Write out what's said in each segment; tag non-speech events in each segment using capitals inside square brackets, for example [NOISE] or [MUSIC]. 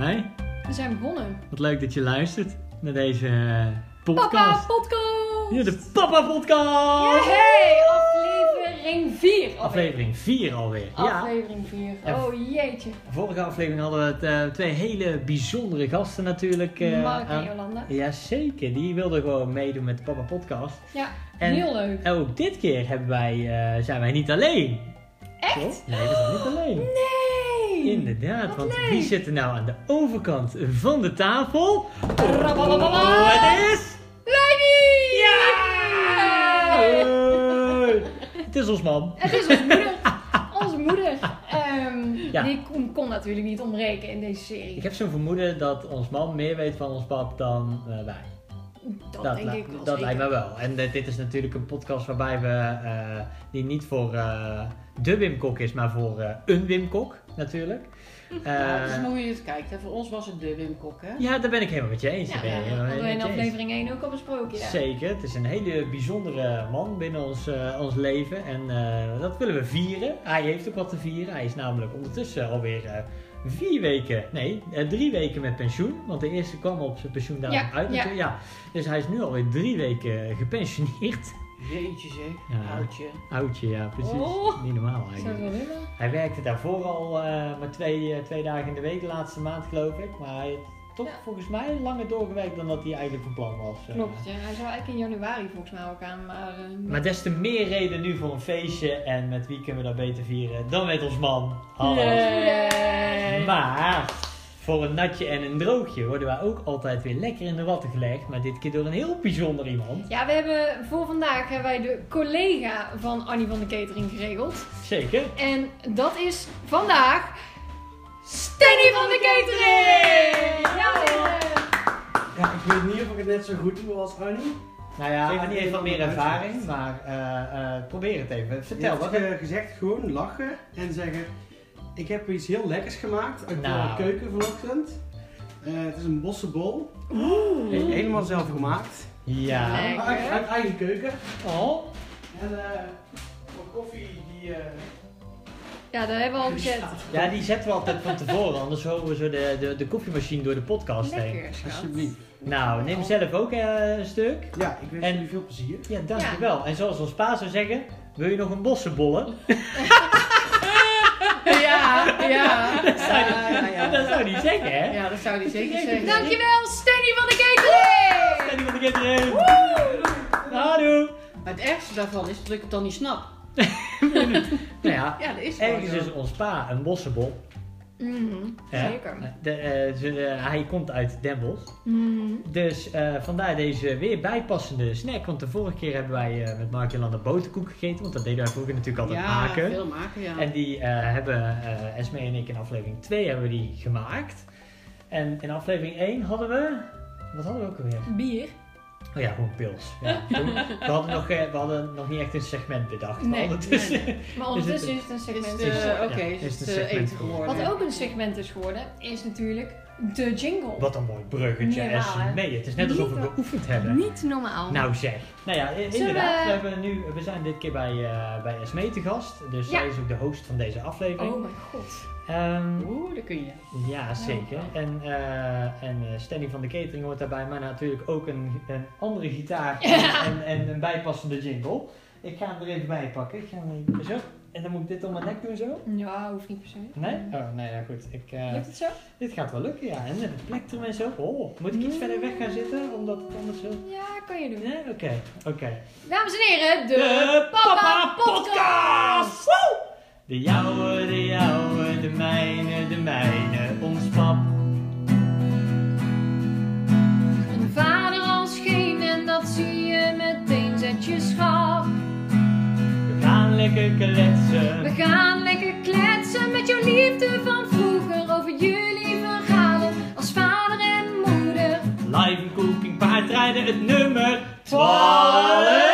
Hey, We zijn begonnen. wat leuk dat je luistert naar deze eh, Papa podcast. Podcast! Ja, de Papa Podcast! Hey, aflevering 4. Aflevering 4 alweer. Ja. Aflevering 4. En- Oh jeetje. Vorige aflevering hadden we het, eh, twee hele bijzondere gasten natuurlijk. eh, Mark en Jolanda. Jazeker, die wilden gewoon meedoen met de Papa Podcast. Ja, En- heel leuk. Ook dit keer hebben wij, zijn wij niet alleen. Echt? Toch? Nee, we zijn niet alleen. Nee! Inderdaad, want wie zit er nou aan de overkant van de tafel? Oh, het is... Lady! Ja! Hey! Het is ons man. Het is onze moeder. [LAUGHS] Onze moeder. Ehm, Ja. Die kon, kon natuurlijk niet ontbreken in deze serie. Ik heb zo'n vermoeden dat ons man meer weet van ons pap dan eh, wij. dat, dat denk ik wel dat zeker. lijkt me wel. En dit is natuurlijk een podcast waarbij we, eh, die niet voor eh, de Wim Kok is, maar voor eh, een Wim Kok natuurlijk. [LAUGHS] Ja, dat is Eh, hoe je het kijkt. Hè. Voor ons was het de Wim Kok, hè? ja, daar ben ik helemaal met je eens. Ja, ja, we in aflevering 1 ook al besproken. Ja. Zeker, het is een hele bijzondere man binnen ons, eh, ons leven en eh, dat willen we vieren. Hij heeft ook wat te vieren. Hij is namelijk ondertussen alweer eh, vier weken, nee, eh, drie weken met pensioen. Want de eerste kwam op zijn pensioendatum uit. Ja. Dus hij is nu alweer drie weken gepensioneerd. Jeetje zeg, Ja. oudje. Oudje, ja precies. Oh. Niet normaal eigenlijk. Hij werkte daarvoor al eh, maar twee, eh, twee dagen in de week, de laatste maand geloof ik. Maar hij heeft toch Ja. volgens mij langer doorgewerkt dan dat hij eigenlijk van plan was. eh. Klopt, ja. Hij zou eigenlijk in januari volgens mij ook aan, maar... Maar des te meer reden nu voor een feestje. En met wie kunnen we dat beter vieren dan met ons man. Hallo. Yay. Maar voor een natje en een droogje worden wij ook altijd weer lekker in de watten gelegd. Maar dit keer door een heel bijzonder iemand. Ja, we hebben voor vandaag hebben wij de collega van Annie van de Catering geregeld. Zeker. En dat is vandaag Stanny van de Catering! Ja! Ja, ik weet niet of ik het net zo goed doe als Arnie. Nou ja, Annie heeft wat meer ervaring. Maar eh, eh, probeer het even. Vertel, wat eh, gezegd gewoon lachen en zeggen... Ik heb iets heel lekkers gemaakt uit Nou. de keuken vanochtend. Eh, het is een bossenbol. Oeh. He- Helemaal zelf gemaakt. Ja. Lekker. Uit, uit eigen keuken. Oh. En eh voor koffie die... eh, Ja, dat hebben we al gezet. Ja, die zetten we altijd van tevoren. Anders horen we zo de, de, de koffiemachine door de podcast heen. Lekker, schat. Alsjeblieft. Nou, neem zelf ook eh, een stuk. Ja, ik wens En- jullie veel plezier. Ja, dankjewel. En zoals ons pa zou zeggen, wil je nog een bossenbollen? [LAUGHS] Ja, ja. Dat zou Ja, dat zou die zeggen, hè? Ja, dat zou hij zeker zeggen. Dankjewel, Stanny van de die moet ik even erin. Hallo. Maar het ergste daarvan is dat ik het dan niet snap. [LAUGHS] Nou ja, Ja, dat is ergens is ons pa een bossenbol. Mhm? Zeker. De, eh, ze- eh, hij komt uit Den Bosch. Mhm. Dus eh, vandaar deze weer bijpassende snack. Want de vorige keer hebben wij eh, met Mark en Landa boterkoek gegeten. Want dat deden wij vroeger natuurlijk altijd ja, maken. veel maken, ja. En die eh, hebben eh Esme en ik in aflevering 2 hebben we die gemaakt. En in aflevering 1 hadden we. Wat hadden we ook alweer? Bier? Oh ja, gewoon pils. Ja. [LAUGHS] We, hadden nog, we hadden nog niet echt een segment bedacht. maar Nee, ondertussen. Maar ondertussen is het een segment. het, Is- ja, Oké, is is het het een segment eten geworden. Wat ook een segment is geworden, is natuurlijk de jingle. Wat een mooi bruggetje, hè? Esme. Het is net alsof we geoefend hebben. Niet normaal. Nou zeg. Nou ja, inderdaad. we- We, hebben nu, we zijn dit keer bij, eh bij Esme te gast. Dus Ja. zij is ook de host van deze aflevering. oh mijn god. Ehm, Oeh, dat kun je. Ja, zeker. En, eh en eh, Stanley van de Catering hoort daarbij, maar natuurlijk ook een, een andere gitaar Ja. en, en een bijpassende jingle. Ik ga hem er even bij pakken. Ik ga hem even zo. En dan moet ik dit om mijn nek doen zo. Ja, hoeft niet per se. Nee? Oh, nee, ja, goed. Ik, eh, Lukt het zo? dit gaat wel lukken, ja. En de plektrum en zo. Oh, moet ik iets verder weg gaan zitten? Omdat het anders zo... Ja, kan je doen. Nee? Oké, oké. Dames en heren, de, De Papa Podcast! Woe! De jouwe, de jouwe, de mijne, de mijne, ons pap. Een vader als geen en dat zie je meteen, zet je schap. We gaan lekker kletsen. We gaan lekker kletsen met jouw liefde van vroeger over jullie verhalen als vader en moeder. Live cooking paardrijden, het nummer 12.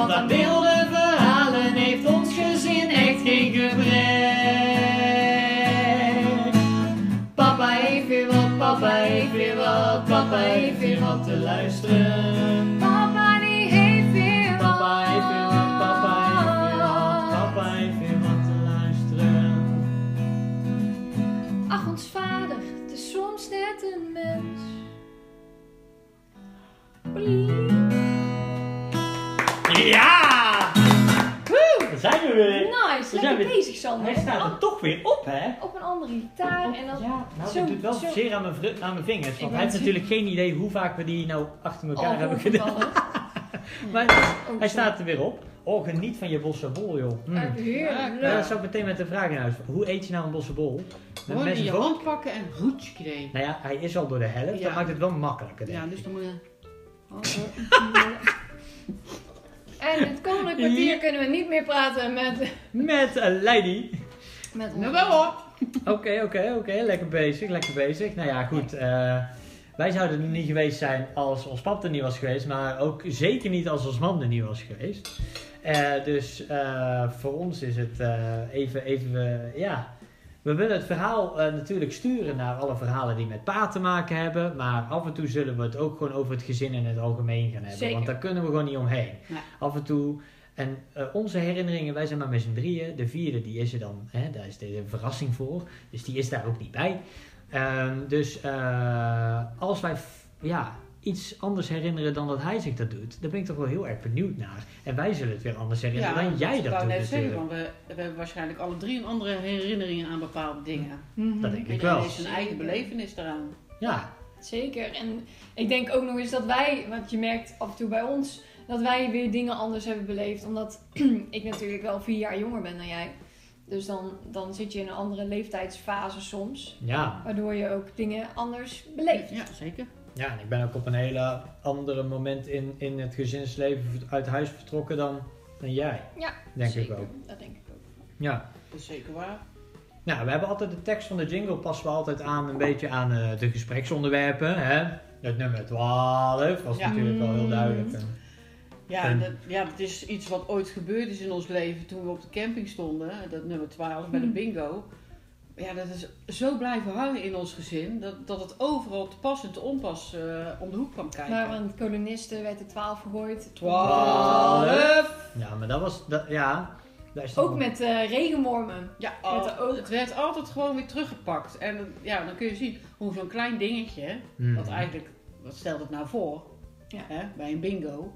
Want aan wilde verhalen heeft ons gezin echt geen gebrek. Papa heeft weer wat, papa heeft weer wat, papa heeft weer wat te luisteren. Papa die heeft weer wat. Papa heeft weer wat, papa heeft weer wat, papa heeft weer wat te luisteren. Ach, ons vader, het is soms net een mens. Ja! We lekker bezig Sander. Hij staat er toch weer op, hè? Op een andere gitaar en dan... Ja, nou, zo- dat doet wel zo- zeer aan mijn, aan mijn vingers. Ik Want hij heeft natuurlijk geen idee hoe vaak we die nou achter elkaar Oh, hebben gedaan. [LAUGHS] Maar Ook hij zo. staat er weer op. Oh, geniet van je bossebol, joh. Mm. Heerlijk. Ja, dat is ook meteen met de vraag in huis. Hoe eet je nou een bossebol? Met Gewoon mes in en je vork? hand pakken en roetje kree. Nou ja, hij is al door de helft. Ja. Dat maakt het wel makkelijker, denk Ja, ik. dus dan moet je... [LAUGHS] En het komende kwartier kunnen we niet meer praten met... Met een lady. met Nou wel hoor. Oké, oké, oké. Lekker bezig, lekker bezig. Nou ja, goed. eh, wij zouden er niet geweest zijn als ons pap er niet was geweest. Maar ook zeker niet als ons man er niet was geweest. Eh, dus eh, voor ons is het eh, even, even eh, ja... We willen het verhaal eh, natuurlijk sturen naar alle verhalen die met pa te maken hebben. Maar af en toe zullen we het ook gewoon over het gezin in het algemeen gaan hebben. Zeker. Want daar kunnen we gewoon niet omheen. Af en toe... En eh, onze herinneringen, wij zijn maar met z'n drieën. De vierde, die is er dan, hè, daar is deze een verrassing voor. Dus die is daar ook niet bij. Ehm, dus eh, als wij ja, iets anders herinneren dan dat hij zich dat doet, daar ben ik toch wel heel erg benieuwd naar. En wij zullen het weer anders herinneren dan jij dat doet net zeggen, want we, we hebben waarschijnlijk alle drie een andere herinneringen aan bepaalde dingen. Dat denk ik Iedereen wel. heeft zijn eigen belevenis eraan. Ja, Zeker. En ik denk ook nog eens dat wij, want je merkt af en toe bij ons, dat wij weer dingen anders hebben beleefd. Omdat [CLEARS THROAT] ik natuurlijk wel vier jaar jonger ben dan jij. Dus dan, dan zit je in een andere leeftijdsfase soms. ja. Waardoor je ook dingen anders beleeft. Ja, zeker. Ja, en ik ben ook op een hele andere moment in, in het gezinsleven uit huis vertrokken dan, dan jij. Ja, Denk zeker. ik ook. Dat denk ik ook. Ja. Dat is zeker waar. Nou, we hebben altijd de tekst van de jingle passen we altijd aan een beetje aan eh, de gespreksonderwerpen. Hè? Het nummer 12 was Ja. natuurlijk wel heel duidelijk. En- Ja, En- dat, ja, dat is iets wat ooit gebeurd is in ons leven toen we op de camping stonden. Dat nummer 12 bij de Hmm. bingo. Ja, dat is zo blijven hangen in ons gezin. Dat, dat het overal te pas en te onpas eh, om de hoek kwam kijken. Maar aan het kolonisten werd er 12 gegooid. 12! Ja, maar dat was, dat, ja, daar is dan Ook met eh, regenwormen. Ja, al- ook- het werd altijd gewoon weer teruggepakt. En ja, dan kun je zien hoe zo'n klein dingetje, Hmm. wat eigenlijk, wat stelt het nou voor? Ja. Hè, bij een bingo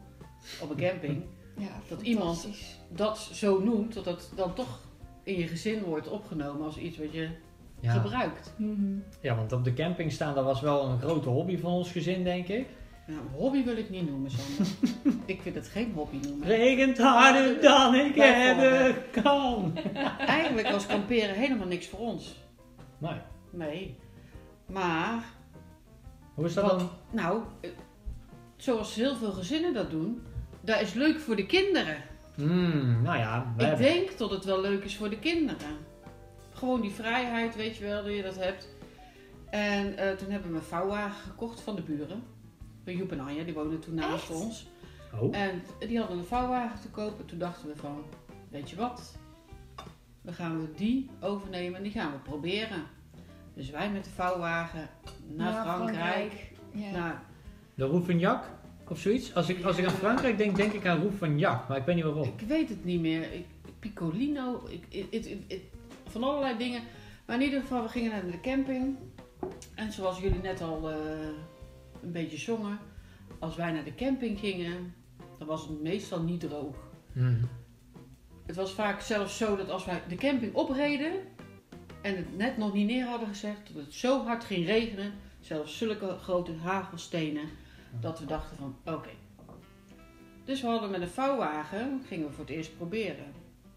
op een camping, Ja, Dat iemand- dat zo noemt, dat dat dan toch in je gezin wordt opgenomen als iets wat je ja. gebruikt. Mhm. ja, want op de camping staan, dat was wel een grote hobby van ons gezin, denk ik. Nou, hobby wil ik niet noemen, Sander. [LAUGHS] ik vind het geen hobby noemen. Regent harder dan ik hebben kan. [LAUGHS] Eigenlijk was kamperen helemaal niks voor ons. Nee. Nee. Maar, Hoe is dat Wat? dan? nou, eh, zoals heel veel gezinnen dat doen, dat is leuk voor de kinderen. Hmm, nou ja, wij Ik hebben- denk dat het wel leuk is voor de kinderen. Gewoon die vrijheid, weet je wel, dat je dat hebt. En eh, toen hebben we een vouwwagen gekocht van de buren. Bij Joep en Anja, die woonden toen naast Echt? ons. Oh, En die hadden een vouwwagen te kopen. Toen dachten we van, weet je wat? Dan gaan we die overnemen en die gaan we proberen. Dus wij met de vouwwagen naar, Frankrijk. Ja. Naar, de Rouffignac of zoiets? Als ik, als ik aan Frankrijk denk, denk ik aan Rouffignac, maar ik weet niet waarom. ik weet het niet meer. Ik, Piccolino. Ik, van allerlei dingen. Maar in ieder geval, we gingen naar de camping. En zoals jullie net al eh, een beetje zongen. Als wij naar de camping gingen, dan was het meestal niet droog. Hmm. Het was vaak zelfs zo dat als wij de camping opreden en het net nog niet neer hadden gezegd, dat het zo hard ging regenen, zelfs zulke grote hagelstenen, dat we dachten van oké. Dus we hadden met een vouwwagen, gingen we voor het eerst proberen.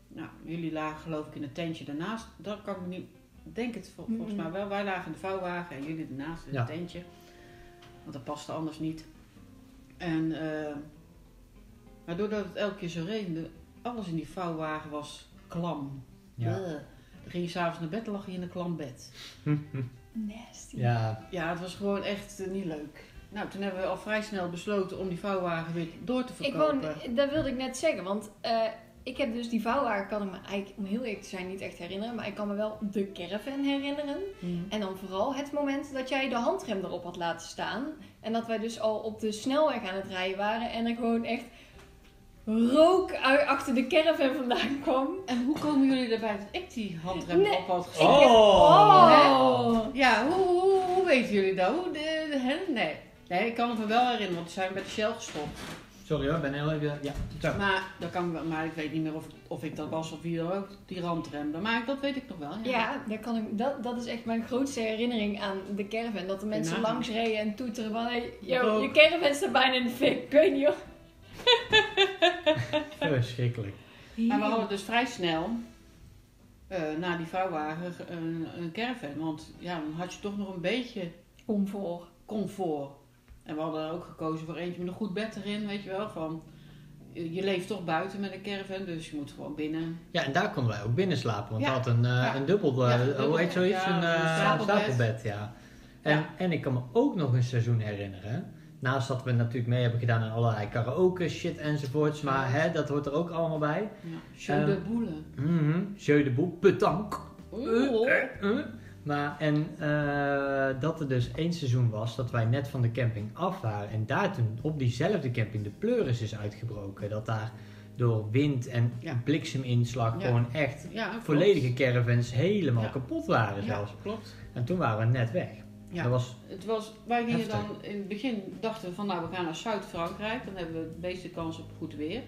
Nou, jullie lagen geloof ik in een tentje daarnaast. Dat kan ik me niet, denk het vol- volgens mij wel. Wij lagen in de vouwwagen en jullie ernaast in Ja. een tentje. Want dat paste anders niet. En, eh, maar doordat het elke keer zo regende, alles in die vouwwagen was klam. Ja. Dan ging je s'avonds naar bed en lag je in een klam bed. [LAUGHS] Nasty. ja, Ja, het was gewoon echt eh, niet leuk. Nou, toen hebben we al vrij snel besloten om die vouwwagen weer door te Ik verkopen. woon, dat wilde ik net zeggen, want eh, ik heb dus die vouwwagen, kan ik me eigenlijk, om heel eerlijk te zijn, niet echt herinneren. Maar ik kan me wel de caravan herinneren. Hmm. En dan vooral het moment dat jij de handrem erop had laten staan. En dat wij dus al op de snelweg aan het rijden waren. En er gewoon echt rook uit, achter de caravan vandaan kwam. En hoe komen jullie erbij dat ik die handrem Nee. op had gezet? Oh. Oh! Ja, hoe, hoe, hoe weten jullie dat? Hoe, de, de, hè? Nee. Nee, ik kan het me wel herinneren, want toen zijn we met de Shell gestopt. Sorry hoor, ik ben heel even... Ja, zo. Maar, dat kan, maar ik weet niet meer of, of ik dat was of wie dan ook die handrem. Maar dat weet ik nog wel. Ja. Ja, daar kan ik, dat, dat is echt mijn grootste herinnering aan de caravan. Dat de mensen langs reden en toeteren van... Hey, yo, je caravan staat bijna in de fik. Ik weet niet hoor. [LAUGHS] Verschrikkelijk. Maar we hadden dus vrij snel eh, na die vouwwagen ge- een, een caravan. Want ja, dan had je toch nog een beetje Comfort. comfort. En we hadden ook gekozen voor eentje met een goed bed erin, weet je wel. Van, je leeft toch buiten met een caravan, dus je moet gewoon binnen. Ja, en daar konden wij ook binnen slapen, want Ja. we hadden een, Ja. een dubbel, eh, Ja, een hoe heet zoiets? een eh, stapelbed. ja. En, en ik kan me ook nog een seizoen herinneren. Naast dat we natuurlijk mee hebben gedaan aan allerlei karaoke shit enzovoorts, maar hè, dat hoort er ook allemaal bij. Ja. Show Ehm, de boelen. Mhm, Jeu de petanque. Eh. Maar en eh, dat er dus één seizoen was dat wij net van de camping af waren. En daar toen op diezelfde camping de pleuris is uitgebroken. Dat daar door wind en Ja. blikseminslag Ja. gewoon echt Ja, volledige caravans helemaal kapot waren Ja, zelfs. klopt. En toen waren we net weg. Ja. Dat was, Het was, wij gingen Heftig. dan in het begin dachten we van nou we gaan naar Zuid-Frankrijk, dan hebben we de meeste kans op goed weer.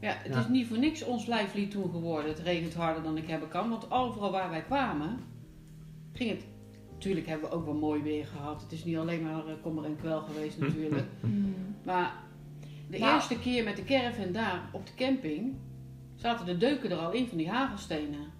Ja, het is niet voor niks ons lijflied toen geworden. Het regent harder dan ik hebben kan, want overal waar wij kwamen ging het. Natuurlijk hebben we ook wel mooi weer gehad. Het is niet alleen maar eh, kommer en kwel geweest natuurlijk. [LAUGHS] Maar de Nou. eerste keer met de caravan daar op de camping zaten de deuken er al in van die hagelstenen.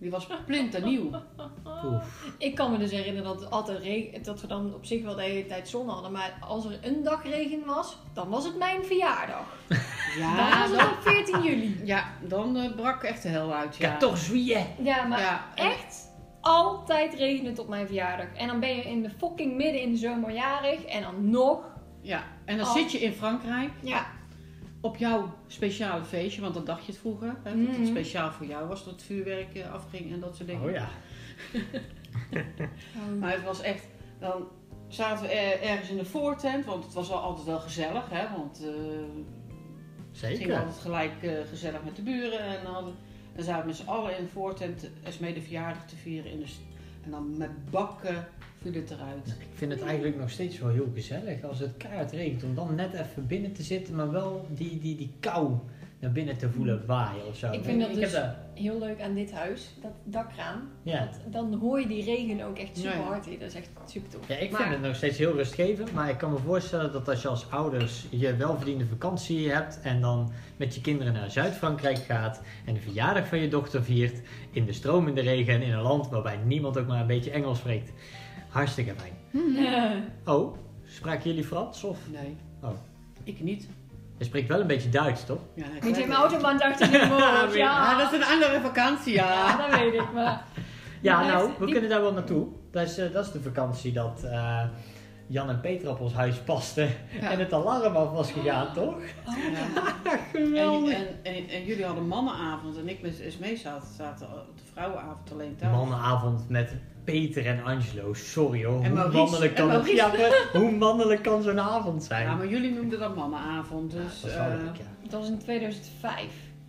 Die was splinternieuw. [LAUGHS] Oef. Ik kan me dus herinneren dat, het altijd regen, dat we dan op zich wel de hele tijd zon hadden. Maar als er een dag regen was, dan was het mijn verjaardag. dan Ja, was het dan, op 14 juli. ja, dan eh, brak echt de hel uit. Ja, Ja, toch zwieën. Ja, maar Ja, en- echt altijd regent het op mijn verjaardag. En dan ben je in de fucking midden in de zomer jarig. En dan nog. Ja, en dan Oh. zit je in Frankrijk Ja, op jouw speciale feestje, want dat dacht je het vroeger. Hè, dat het Mhm. speciaal voor jou was dat het vuurwerk eh, afging en dat soort dingen. Oh ja. [LAUGHS] Maar het was echt, dan zaten we er- ergens in de voortent, want het was wel altijd wel gezellig, hè, want eh, het ging Zeker. altijd gelijk eh, gezellig met de buren. En dan, hadden- dan zaten we met z'n allen in de voortent Esmee de verjaardag te vieren. In de, en dan met bakken viel het eruit. Ik vind het eigenlijk nog steeds wel heel gezellig als het keihard regent. Om dan net even binnen te zitten, maar wel die, die, die kou naar binnen te voelen waaien of zo. Ik vind dat dus- heel leuk aan dit huis. Dat dakraam. ja. Want dan hoor je die regen ook echt super hard hier. Dat is echt super tof. Ja, ik Maar- vind het nog steeds heel rustgevend, maar ik kan me voorstellen dat als je als ouders je welverdiende vakantie hebt en dan met je kinderen naar Zuid-Frankrijk gaat en de verjaardag van je dochter viert in de stromende regen en in een land waarbij niemand ook maar een beetje Engels spreekt. Hartstikke fijn. Oh, spraken jullie Frans of? Nee. Oh. Ik niet. Je spreekt wel een beetje Duits, toch? Ja, je beetje. autobahn dacht ik in Ja, ja. Dat is een andere vakantie, ja. Ja, dat weet ik. Maar Ja, nou, we die- kunnen daar wel naartoe. Dat is, eh, dat is de vakantie dat eh, Jan en Peter op ons huis pasten Ja. en het alarm af was gegaan, toch? Oh, Ja. En, Geweldig. en, en, en jullie hadden mannenavond en ik met Esmee zaten, zaten op de vrouwenavond alleen thuis. Mannenavond met Peter en Angelo. Sorry hoor, En hoe Maurice. mannelijk kan En het Maurice. ja, maar hoe mannelijk kan zo'n avond zijn? Ja, maar jullie noemden dat mannenavond, Ja, dus... dat wel eh, leuk, ja. dat was in 2005.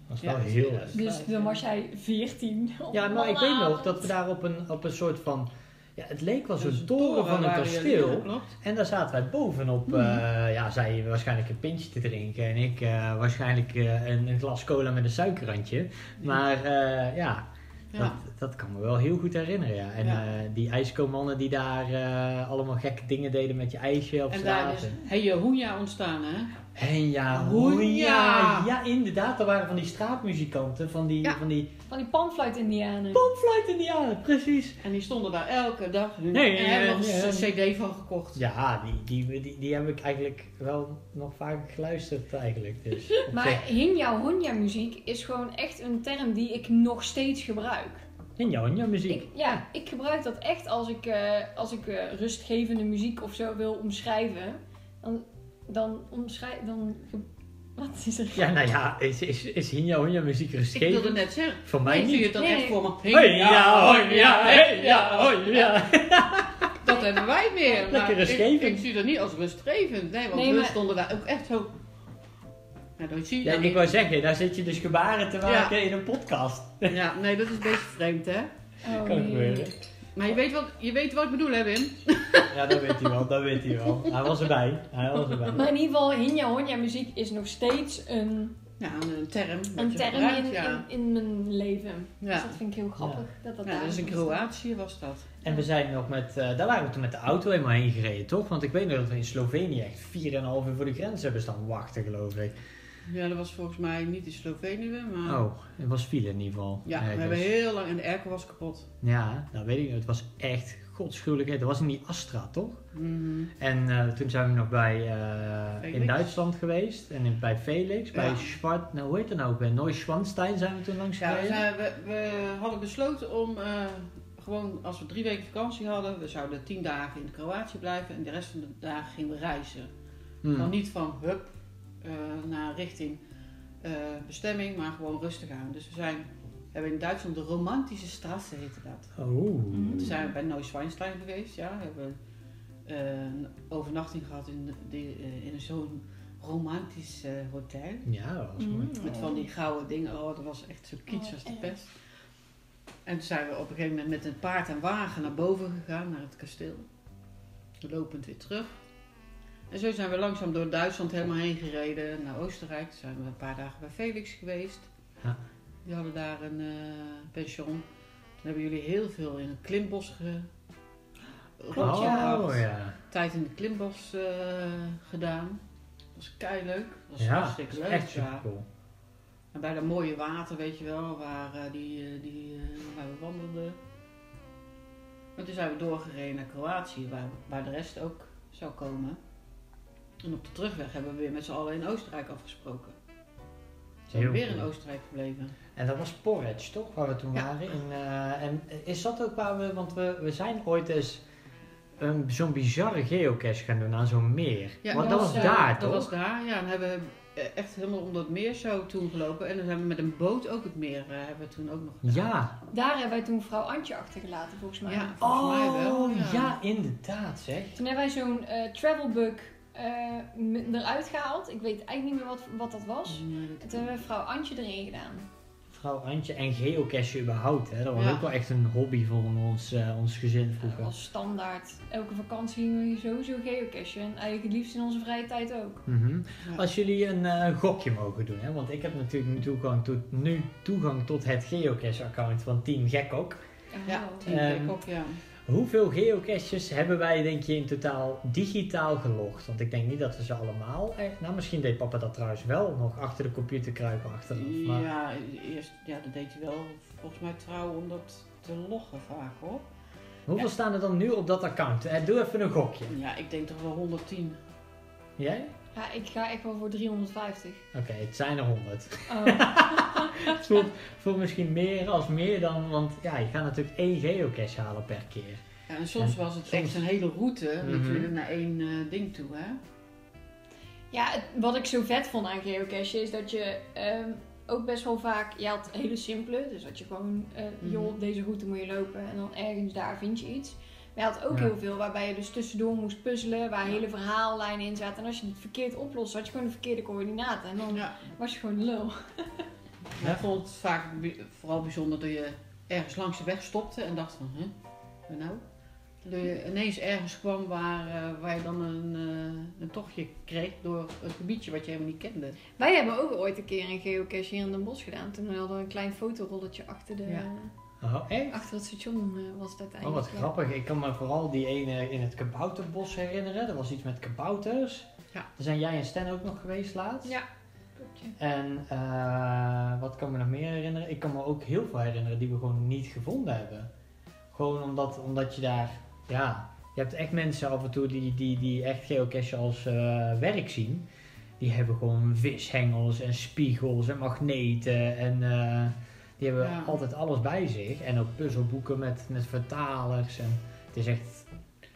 Dat is Ja, wel dat heel leuk. Dus dan was jij 14. Ja, maar ik weet nog dat we daar op een, op een soort van... Ja, het leek wel zo'n dus toren van een kasteel. En daar zaten wij bovenop. Eh, ja, zij waarschijnlijk een pintje te drinken. En ik eh, waarschijnlijk eh, een, een glas cola met een suikerrandje. Maar eh, ja, Ja. Dat, dat kan me wel heel goed herinneren, ja. En Ja. eh, die ijskomannen die daar eh, allemaal gekke dingen deden met je ijsje op En daar straat. is Hey Hoenja ontstaan, hè? En ja, Hoenja. Ja, inderdaad. Er waren van die straatmuzikanten, van die, Ja. van die Van die panfluit-indianen. panfluit-indianen, precies. En die stonden daar elke dag. Nee, en hebben nee, nog nee, een cd van gekocht. Ja, die, die, die, die heb ik eigenlijk wel nog vaak geluisterd eigenlijk. Dus op [LAUGHS] Maar Hinja Honja muziek is gewoon echt een term die ik nog steeds gebruik. Hinja Honja muziek. Ik, ja, ik gebruik dat echt als ik, eh, als ik eh, rustgevende muziek of zo wil omschrijven. Dan, dan omschrijf... Dan, wat is er? Ja, nou ja, is, is, is Hinja Honja muziek Ik wilde net zeggen. Voor mij ik zie niet. het dan Nee, echt voor me. Hey, ja, honja, hey, ja, honja. [LAUGHS] Dat hebben wij meer. Lekker maar ik, rustgevend. ik zie dat niet als rustgevend. Nee, want Nee, we maar- stonden daar ook echt zo... Ja, dat zie je Ja, ik niet. wou zeggen, daar zit je dus gebaren te maken in een podcast. Ja, nee, dat is een beetje vreemd, hè? Oh, Kan nee. gebeuren. Maar je weet wat, je weet wat ik bedoel, hè, Wim? Ja, dat weet hij wel, dat weet hij wel. Hij was erbij, hij was erbij. Maar in ieder geval, Hinja Honja muziek is nog steeds een, Ja, een, een term. een je term gebruikt, in, ja. in, in mijn leven. Dus dat vind ik heel grappig. Dat dat ja, is in. Kroatië was dat. En we zijn nog met, eh, daar waren we toen met de auto helemaal heen gereden, toch? Want ik weet nog dat we in Slovenië echt 4,5 uur voor de grens hebben staan wachten, geloof ik. Ja, dat was volgens mij niet in Slovenië, maar... Oh, het was file in ieder geval. Ja, we ergens. hebben heel lang... En de airco was kapot. Ja, dat weet ik niet. Het was echt godschuwelijk. Dat was in die Astra, toch? Mhm. En eh, toen zijn we nog bij, eh, in. Duitsland geweest. En in, bij Felix, bij Ja. Schwart, nou hoe heet dat nou? Bij Neuschwanstein zijn we toen langs Ja, we, gereden. we, we hadden besloten om eh, gewoon, als we drie weken vakantie hadden, we zouden tien dagen in Kroatië blijven en de rest van de dagen gingen we reizen. Hmm. Dan niet van hup naar richting bestemming, maar gewoon rustig aan. Dus we zijn, hebben in Duitsland de romantische strasse heette dat. Oh. Toen zijn we bij Neuschwanstein geweest, ja. We hebben eh, een overnachting gehad in, de, eh, in zo'n romantisch eh, hotel. Ja, dat was mooi. Mm. Met van die gouden dingen. Oh, dat was echt zo kitsch Oh, als de pest. En toen zijn we op een gegeven moment met een paard en wagen naar boven gegaan, naar het kasteel. Lopend weer terug. En zo zijn we langzaam door Duitsland helemaal heen gereden naar Oostenrijk. Toen zijn we een paar dagen bij Felix geweest. Ja. Die hadden daar een eh, pension. Toen hebben jullie heel veel in het klimbos ge... Klopt, oh, ja. Tijd in het klimbos eh, gedaan. Dat was kei leuk. Dat was Ja, hartstikke leuk. echt ja. super cool. En bij dat mooie water, weet je wel, waar, eh, die, die, waar we wandelden. En toen zijn we doorgereden naar Kroatië, waar, waar de rest ook zou komen. En op de terugweg hebben we weer met z'n allen in Oostenrijk afgesproken. Zijn we Heel weer in. Oostenrijk gebleven. En dat was Porridge, toch? Waar we toen Ja. waren. In, eh, en is dat ook waar we, want we, we zijn ooit eens een, zo'n bizarre geocache gaan doen aan zo'n meer. Want dat was eh, daar, Dat toch? was daar, ja. En hebben we eh, echt helemaal om dat meer zo toen gelopen. En dan zijn we met een boot ook het meer, eh, hebben we toen ook nog gedaan. Ja. Daar hebben wij toen vrouw Antje achtergelaten, volgens mij. Ja, volgens mij wel. Oh, Ja. ja, inderdaad zeg. Toen hebben wij zo'n eh travelbug eruit gehaald. Ik weet eigenlijk niet meer wat, wat dat was. Nee, En dat- toen hebben we vrouw Antje erin gedaan. Vrouw Antje en geocache überhaupt, hè. Dat was Ja. ook wel echt een hobby voor ons, eh, ons gezin vroeger. was standaard. Elke vakantie gingen we sowieso geocachen. En eigenlijk het liefst in onze vrije tijd ook. Mhm. ja. Als jullie een eh, gokje mogen doen, hè, want ik heb natuurlijk nu toegang tot, nu toegang tot het geocache-account van Team Gekok. Ja. Team Ehm, Gekok, ja. Hoeveel geocaches hebben wij, denk je, in totaal digitaal gelogd? Want ik denk niet dat we ze allemaal echt... Nou, misschien deed papa dat trouwens wel, nog achter de computer kruipen achteraf. Maar... Ja, eerst, ja, dat deed hij wel volgens mij trouw om dat te loggen vaak hoor. Hoeveel Ja. staan er dan nu op dat account? Eh, doe even een gokje. Ja, ik denk toch wel 110. Jij? Ja, ik ga echt wel voor 350. Oké, het zijn er 100. Oh. [LAUGHS] Voelt misschien meer als meer dan, want ja, je gaat natuurlijk één geocache halen per keer. Ja, en soms En was het soms- echt een hele route Mhm. natuurlijk naar één eh, ding toe hè. Ja, het- wat ik zo vet vond aan geocachen is dat je ehm, ook best wel vaak... Je had hele simpele, dus dat je gewoon... eh Mhm. joh, op deze route moet je lopen en dan ergens daar vind je iets. Je had ook Ja. heel veel waarbij je dus tussendoor moest puzzelen, waar Ja. hele verhaallijnen in zaten. En als je het verkeerd oplost, had je gewoon de verkeerde coördinaten. En dan Ja. was je gewoon lul. Ik vond het vaak vooral bijzonder dat je ergens langs de weg stopte en dacht van, hè, wat nou? Dat je ineens ergens kwam waar, eh, waar je dan een, eh, een tochtje kreeg door een gebiedje wat je helemaal niet kende. Wij hebben ook ooit een keer een geocache hier in Den Bosch gedaan. Toen hadden we een klein fotorolletje achter, de, Ja. Oh, echt? achter het station eh, was het Oh, uiteindelijk. wat ja. grappig. Ik kan me vooral die ene in het kabouterbos herinneren. Er was iets met kabouters. Ja. Daar zijn jij en Stan ook nog geweest laatst. Ja. En eh, wat kan ik me nog meer herinneren? Ik kan me ook heel veel herinneren die we gewoon niet gevonden hebben. Gewoon omdat, omdat je daar, ja, je hebt echt mensen af en toe die, die, die echt geocachen als eh, werk zien. Die hebben gewoon vishengels en spiegels en magneten en eh, Die hebben Ja. altijd alles bij zich. En ook puzzelboeken met, met vertalers. En het is echt...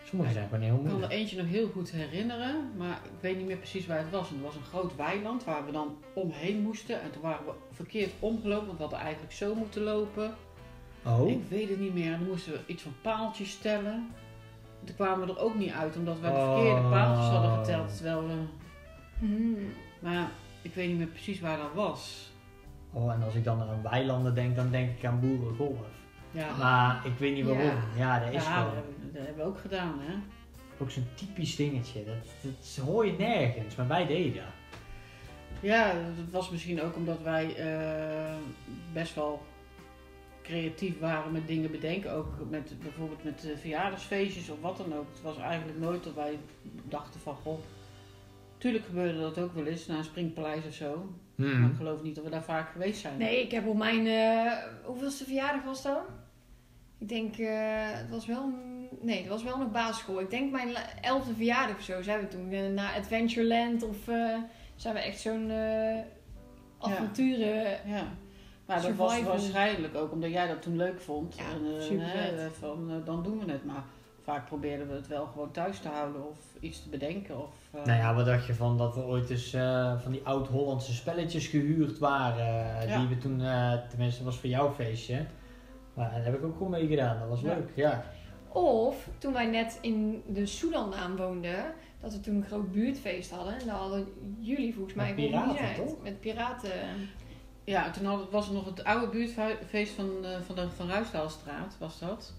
Sommige zijn gewoon heel Ik kan er moeilijk. eentje nog heel goed herinneren, maar ik weet niet meer precies waar het was. En het was een groot weiland waar we dan omheen moesten. En toen waren we verkeerd omgelopen, want we hadden eigenlijk zo moeten lopen. Oh? Ik weet het niet meer. En dan moesten we iets van paaltjes stellen. En toen kwamen we er ook niet uit, omdat we de verkeerde Oh. paaltjes hadden geteld. Terwijl we... Hmm. Maar ik weet niet meer precies waar dat was. Oh, en als ik dan aan weilanden denk, dan denk ik aan boerengolf. Ja, Maar ik weet niet waarom. Ja. Ja, dat is ja gewoon dat, hebben, we- dat hebben we ook gedaan, hè. ook zo'n typisch dingetje. Dat, dat hoor je nergens, maar wij deden dat. Ja, dat was misschien ook omdat wij eh, best wel creatief waren met dingen bedenken. Ook met bijvoorbeeld met verjaardagsfeestjes of wat dan ook. Het was eigenlijk nooit dat wij dachten van goh. Tuurlijk gebeurde dat ook wel eens na een springpaleis of zo. Hmm. Maar ik geloof niet dat we daar vaak geweest zijn. Nee, ik heb op mijn... eh hoeveelste verjaardag was dat? Ik denk, eh, het was wel... Nee, het was wel nog basisschool. Ik denk mijn elfde verjaardag of zo zijn we toen eh, naar Adventureland of eh, zijn we echt zo'n avonturen... Ja. Maar dat was waarschijnlijk ook omdat jij dat toen leuk vond. Ja, en, eh, hè, van, dan doen we het. Maar vaak probeerden we het wel gewoon thuis te houden of iets te bedenken. Of, eh, Nou ja, wat dacht je van dat er ooit eens eh, van die oud-Hollandse spelletjes gehuurd waren? eh, Ja. Die we toen, eh, tenminste dat was voor jouw feestje. Maar daar heb ik ook gewoon mee gedaan, dat was Ja. leuk. Ja. Of toen wij net in de Soedanlaan woonden, dat we toen een groot buurtfeest hadden. En daar hadden jullie volgens mij Met piraten, toch? Met piraten. Ja, toen had, was er nog het oude buurtfeest van, eh, van de Van Ruisdaalstraat, was dat.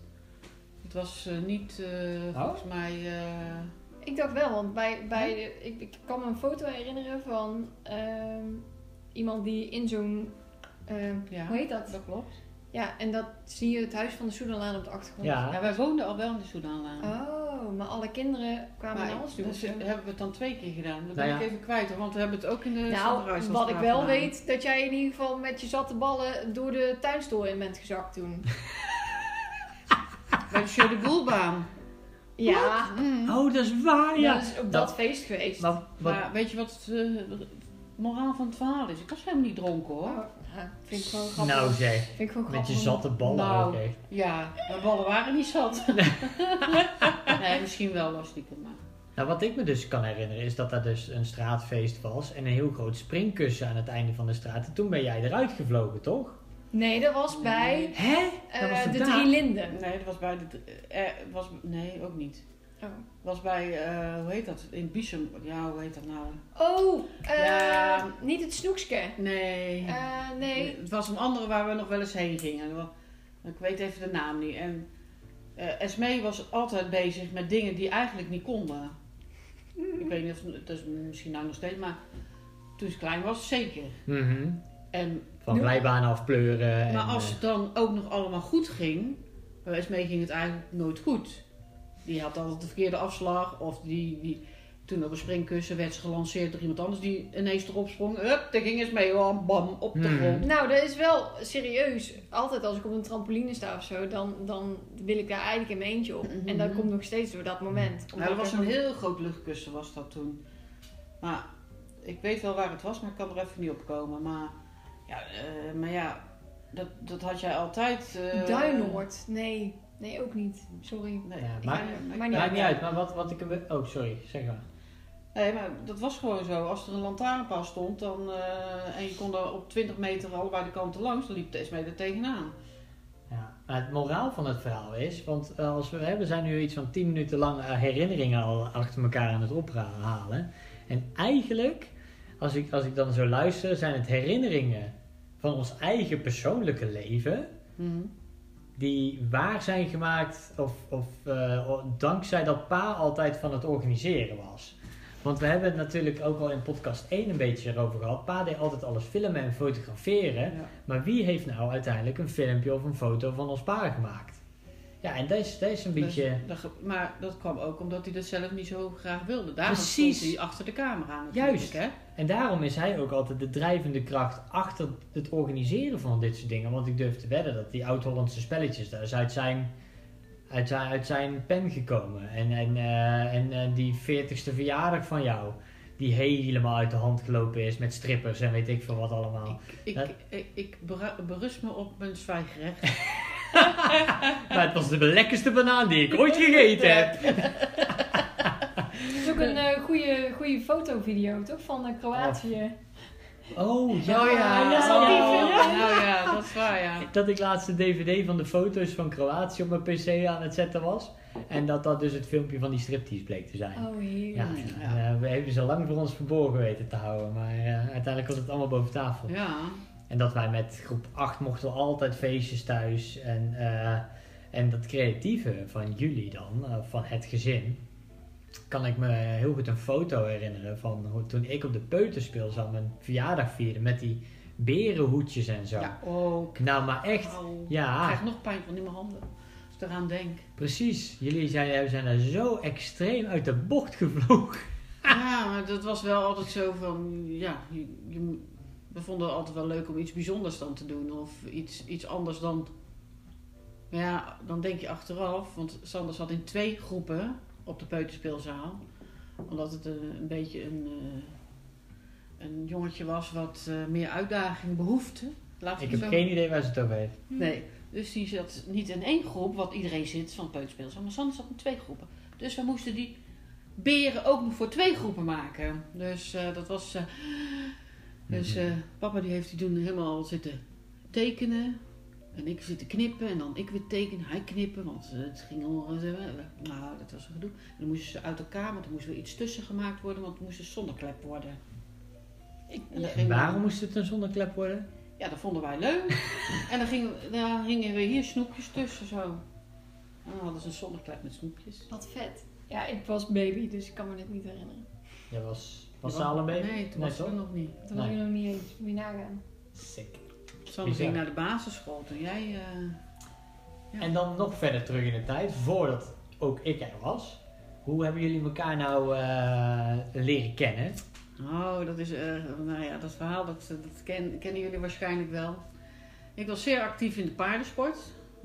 Het was eh, niet, eh, Oh? volgens mij... eh, Ik dacht wel, want bij, bij de- ik, ik kan me een foto herinneren van ehm, iemand die in zo'n. ehm, ja, Hoe heet dat? dat klopt. Ja, en dat zie je het huis van de Soedanlaan op de achtergrond. Ja. Ja, wij woonden al wel in de Soedanlaan. Oh, maar alle kinderen kwamen maar naar ons toe. dus hebben we het dan twee keer gedaan. Dat Nou ben ja. ik even kwijt, hoor, want we hebben het ook in de Nou, wat ik wel gedaan. weet, dat jij in ieder geval met je zatte ballen door de tuinstoel in bent gezakt toen. [LAUGHS] Bij de Show de Boelbaan. Ja, Mm. Oh, dat is waar, ja. ja. dat is op Dat- dat feest geweest. Maar, wat, Maar weet je wat het eh, moraal van het verhaal is? Ik was helemaal niet dronken hoor. Oh, ja, vind ik gewoon grappig. nou zeg, vind ik met je zatte ballen Nou. ook. Ja, mijn ballen waren niet zat. [LAUGHS] nee, misschien wel wel stiekem, maar... Nou, wat ik me dus kan herinneren is dat dat dus een straatfeest was en een heel groot springkussen aan het einde van de straat. En toen ben jij eruit gevlogen, toch? Nee, dat was bij Hè? eh, Dat was de vandaag. Drie Linden. Nee, dat was bij de... eh, was, nee, ook niet. Oh, was bij, eh, hoe heet dat? In Biesum. Ja, hoe heet dat nou? oh eh, Ja. niet het snoekske. Nee. Eh, nee. Het was een andere waar we nog wel eens heen gingen. Ik weet even de naam niet. En eh Esmee was altijd bezig met dingen die eigenlijk niet konden. Ik weet niet of het is misschien nou nog steeds, maar toen ze klein was, zeker. Mhm. En, Van glijbanen afpleuren. maar en, als eh, het dan ook nog allemaal goed ging, bij Esmee ging het eigenlijk nooit goed. Die had altijd de verkeerde afslag, of die, die, toen op een springkussen werd ze gelanceerd door iemand anders die ineens erop sprong. Hup, daar ging Esmee, oh, bam, op de Hmm. grond. Nou, dat is wel serieus. Altijd als ik op een trampoline sta of zo, dan, dan wil ik daar eigenlijk in mijn eentje op. Mhm. En dat komt nog steeds door dat moment. Nou, Omdat dat was een heel groot luchtkussen was dat toen. Maar ik weet wel waar het was, maar ik kan er even niet op komen. Maar ja, eh, maar ja dat, dat had jij altijd. eh, Duinoord? Nee. Nee, ook niet. Sorry. Nee, Ja, maar- ik- maar ik- Maakt niet uit, maar wat, wat ik... er- Oh, sorry, zeg maar. Nee, maar dat was gewoon zo. Als er een lantaarnpaal stond dan, eh, en je kon er op 20 meter allebei de kanten langs, dan liep de SME er tegenaan. Ja, maar het moraal van het verhaal is, want als we, hè, we zijn nu iets van 10 minuten lang herinneringen al achter elkaar aan het ophalen. En eigenlijk, als ik, als ik dan zo luister, zijn het herinneringen van ons eigen persoonlijke leven die waar zijn gemaakt of, of eh, dankzij dat pa altijd van het organiseren was. Want we hebben het natuurlijk ook al in podcast 1 een beetje erover gehad. Pa deed altijd alles filmen en fotograferen. Ja. Maar wie heeft nou uiteindelijk een filmpje of een foto van ons pa gemaakt? Ja, en dat is, dat is een Dus beetje... dat maar dat kwam ook omdat hij dat zelf niet zo graag wilde. Daarom Precies. stond hij achter de camera natuurlijk, Juist. Hè? En daarom is hij ook altijd de drijvende kracht achter het organiseren van dit soort dingen. Want ik durf te wedden dat die oud-Hollandse spelletjes, is uit zijn, uit zijn, uit zijn pen gekomen. En, en, eh, en, eh, die 40ste verjaardag van jou, die helemaal uit de hand gelopen is met strippers en weet ik veel wat allemaal. Ik, Dat- ik, ik bera- berust me op mijn zwijgerecht. [LAUGHS] [LAUGHS] Maar het was de lekkerste banaan die ik ooit gegeten heb. Het is ook een eh, goede, goede fotovideo, toch? Van eh, Kroatië. Oh, ja. Oh ja, ja, oh, die film, ja. nou ja, dat is waar ja. [LAUGHS] Dat ik laatst de DVD van de foto's van Kroatië op mijn PC aan het zetten was. En dat dat dus het filmpje van die striptease bleek te zijn. Oh, heerlijk. Ja, Ja. eh, we hebben ze lang voor ons verborgen weten te houden. Maar eh, uiteindelijk was het allemaal boven tafel. Ja, En dat wij met groep 8 mochten we altijd feestjes thuis. En, eh, en dat creatieve van jullie dan, eh, van het gezin. Kan ik me heel goed een foto herinneren van hoe, toen ik op de peuterspeelzaal mijn verjaardag vierde. Met die berenhoedjes en zo. ja ook. Nou, maar echt. Au. Ik Ja, krijg nog pijn van in mijn handen. Als ik eraan denk. precies. Jullie zijn, zijn er zo extreem uit de bocht gevlogen. Ja, maar dat was wel altijd zo van, ja, je, je moet, we vonden het altijd wel leuk om iets bijzonders dan te doen. Of iets, iets anders dan, ja, dan denk je achteraf. Want Sander zat in twee groepen op de peuterspeelzaal. Omdat het een, een beetje een, eh, een jongetje was wat eh, meer uitdaging behoefte. Laat Ik heb zo geen idee waar ze het over heeft. Nee, dus die zat niet in één groep, wat iedereen zit van peuterspeelzaal, maar Sander zat in twee groepen. Dus we moesten die beren ook nog voor twee groepen maken. Dus eh, dat was... dus Mhm. eh, papa die heeft die toen helemaal zitten tekenen. En ik zitten knippen en dan ik weer tekenen, hij knippen, want eh, het ging al... eh, nou, dat was een gedoe. En dan moesten ze uit elkaar, want er moest weer iets tussen gemaakt worden, want het moest een zonneklep worden. Ik, En we- waarom moest het een zonneklep worden? ja, dat vonden wij leuk. [LAUGHS] en dan gingen, we- dan gingen weer hier snoepjes tussen zo. En dan hadden ze een zonneklep met snoepjes. Wat vet. Ja, ik was baby, dus ik kan me dit niet herinneren. Jij was, was Ja, Salem baby? Nee, toen was ze er nog niet. Toen was ik nog niet eens. Moet je nagaan. Sick. Bizar. ging naar de basisschool toen jij... eh, Ja. En dan nog verder terug in de tijd, voordat ook ik er was. Hoe hebben jullie elkaar nou eh, leren kennen? Oh, dat is... eh, nou ja, dat verhaal dat, dat ken- kennen jullie waarschijnlijk wel. Ik was zeer actief in de paardensport.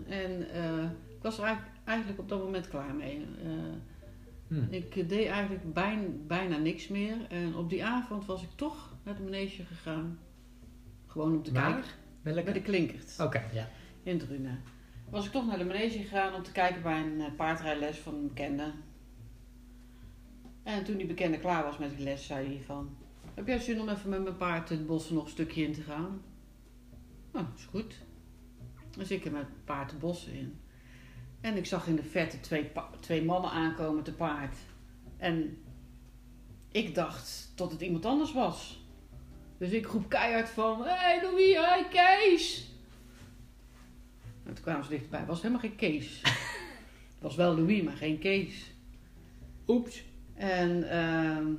En eh, ik was er eigenlijk, eigenlijk op dat moment klaar mee. Eh, Hm. ik deed eigenlijk bijna, bijna niks meer. En op die avond was ik toch naar de manege gegaan. Gewoon om te kijken. Welke? Bij de Klinkert. Oké, ja. In Drunen. Was ik toch naar de manege gegaan om te kijken bij een eh, paardrijles van een bekende. En toen die bekende klaar was met die les, zei hij van... Heb jij zin om even met mijn paard het bos nog een stukje in te gaan? Nou, is goed. Dus ik heb met het paard het bos in. En ik zag in de verte twee, twee mannen aankomen te paard. En ik dacht dat het iemand anders was. Dus ik roep keihard van... Hé hey Louis, hi Kees! En toen kwamen ze dichterbij. Het was helemaal geen Kees. Het [LAUGHS] was wel Louis, maar geen Kees. Oeps. En ehm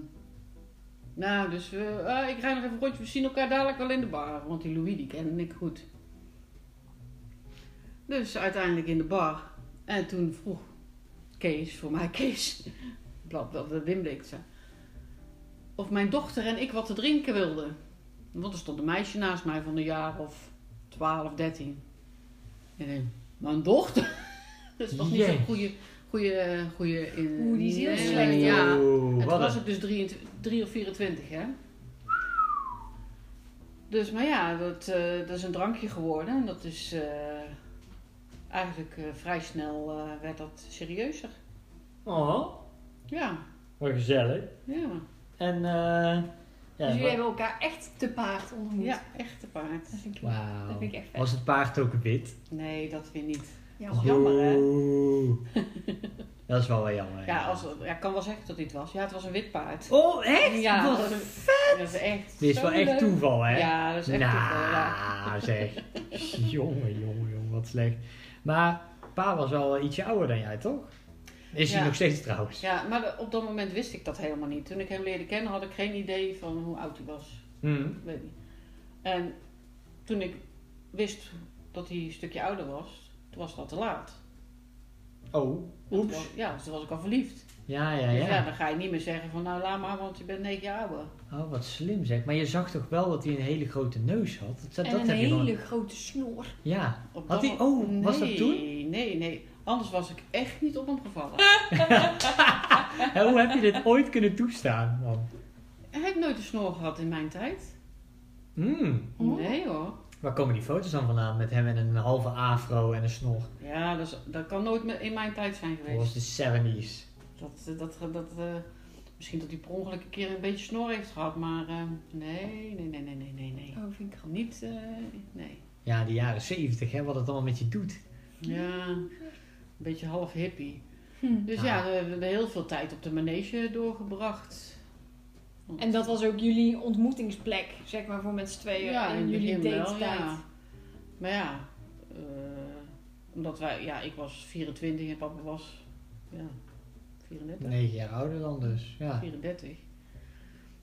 nou, dus we, ah, ik ga nog even een rondje. We zien elkaar dadelijk wel in de bar. Want die Louis, die kende ik goed. Dus uiteindelijk in de bar. En toen vroeg Kees, voor mij [LAUGHS] Kees, blad dat de Wim deed, zei, of mijn dochter en ik wat te drinken wilden. Want er stond een meisje naast mij van een jaar of 12, 13. En ik denk, mijn dochter? [LAUGHS] Dat is toch niet zo'n goede, goede, goede in. Oeh, die is heel Nee, slecht, Ja. Oeh, En toen wat was ik dus 23, 3 of 24, hè? Dus, maar ja, dat, eh, dat is een drankje geworden. En dat is eh, eigenlijk eh, vrij snel eh, werd dat serieuzer. Oh, Ja, wat gezellig. ja. En eh ja, dus jullie hebben elkaar echt te paard ontmoet. Ja, echt te paard. Dat vind ik, dat vind ik echt vet. Was het paard ook wit? Nee, dat weer niet. Ja, is jammer, hè? Oeh. [LAUGHS] dat is wel wel jammer. Ja, als, ja, ik kan wel zeggen dat dit was. Ja, het was een wit paard. Oh, echt? Ja, Wat dat is, dat is echt. Dit is wel echt leuk. toeval, hè? Ja, dat is echt toeval. Ja. Nou, zeg. [LAUGHS] jongen, jongen, jongen, wat slecht. Maar pa was wel ietsje ouder dan jij, toch? Is hij nog steeds trouwens? Ja, maar op dat moment wist ik dat helemaal niet. Toen ik hem leerde kennen had ik geen idee van hoe oud hij was. Hm. Ik weet niet. En toen ik wist dat hij een stukje ouder was, toen was al te laat. Oh, oeps. was- ja, dus toen was ik al verliefd. Ja, ja, Dus ja, ja. dan ga je niet meer zeggen van nou laat maar, want je bent negen jaar ouder. Oh, wat slim zeg. Maar je zag toch wel dat hij een hele grote neus had? Dat, En dat een heb je hele gewoon... grote snor. Ja. Op Had hij... Oh, was dat Nee, toen? Nee, nee. Anders was ik echt niet op hem gevallen. [LAUGHS] [LAUGHS] Hoe heb je dit ooit kunnen toestaan, man? nooit een snor gehad in mijn tijd. Mm. Nee hoor. Waar komen die foto's dan vandaan? Met hem en een halve afro en een snor. Ja, dat, is- dat kan nooit in mijn tijd zijn Dat was geweest. de 70s. Dat, eh, dat, dat, eh, misschien dat hij per ongeluk een keer een beetje snor heeft gehad, maar eh, nee, nee, nee, nee, nee, nee, nee. Oh, vind ik grappig. Niet, eh, nee. Ja, de jaren 70, hè, wat het allemaal met je doet. Ja, een beetje half hippie. Hm. Dus ja, we hebben heel veel tijd op de manege doorgebracht. Want- En dat was ook jullie ontmoetingsplek, zeg maar, voor met z'n tweeën ja, in jullie date-tijd. ja. Maar ja, eh, omdat wij, ja, ik was 24 en papa was, ja, 34. 9 jaar ouder dan dus. Ja. 34.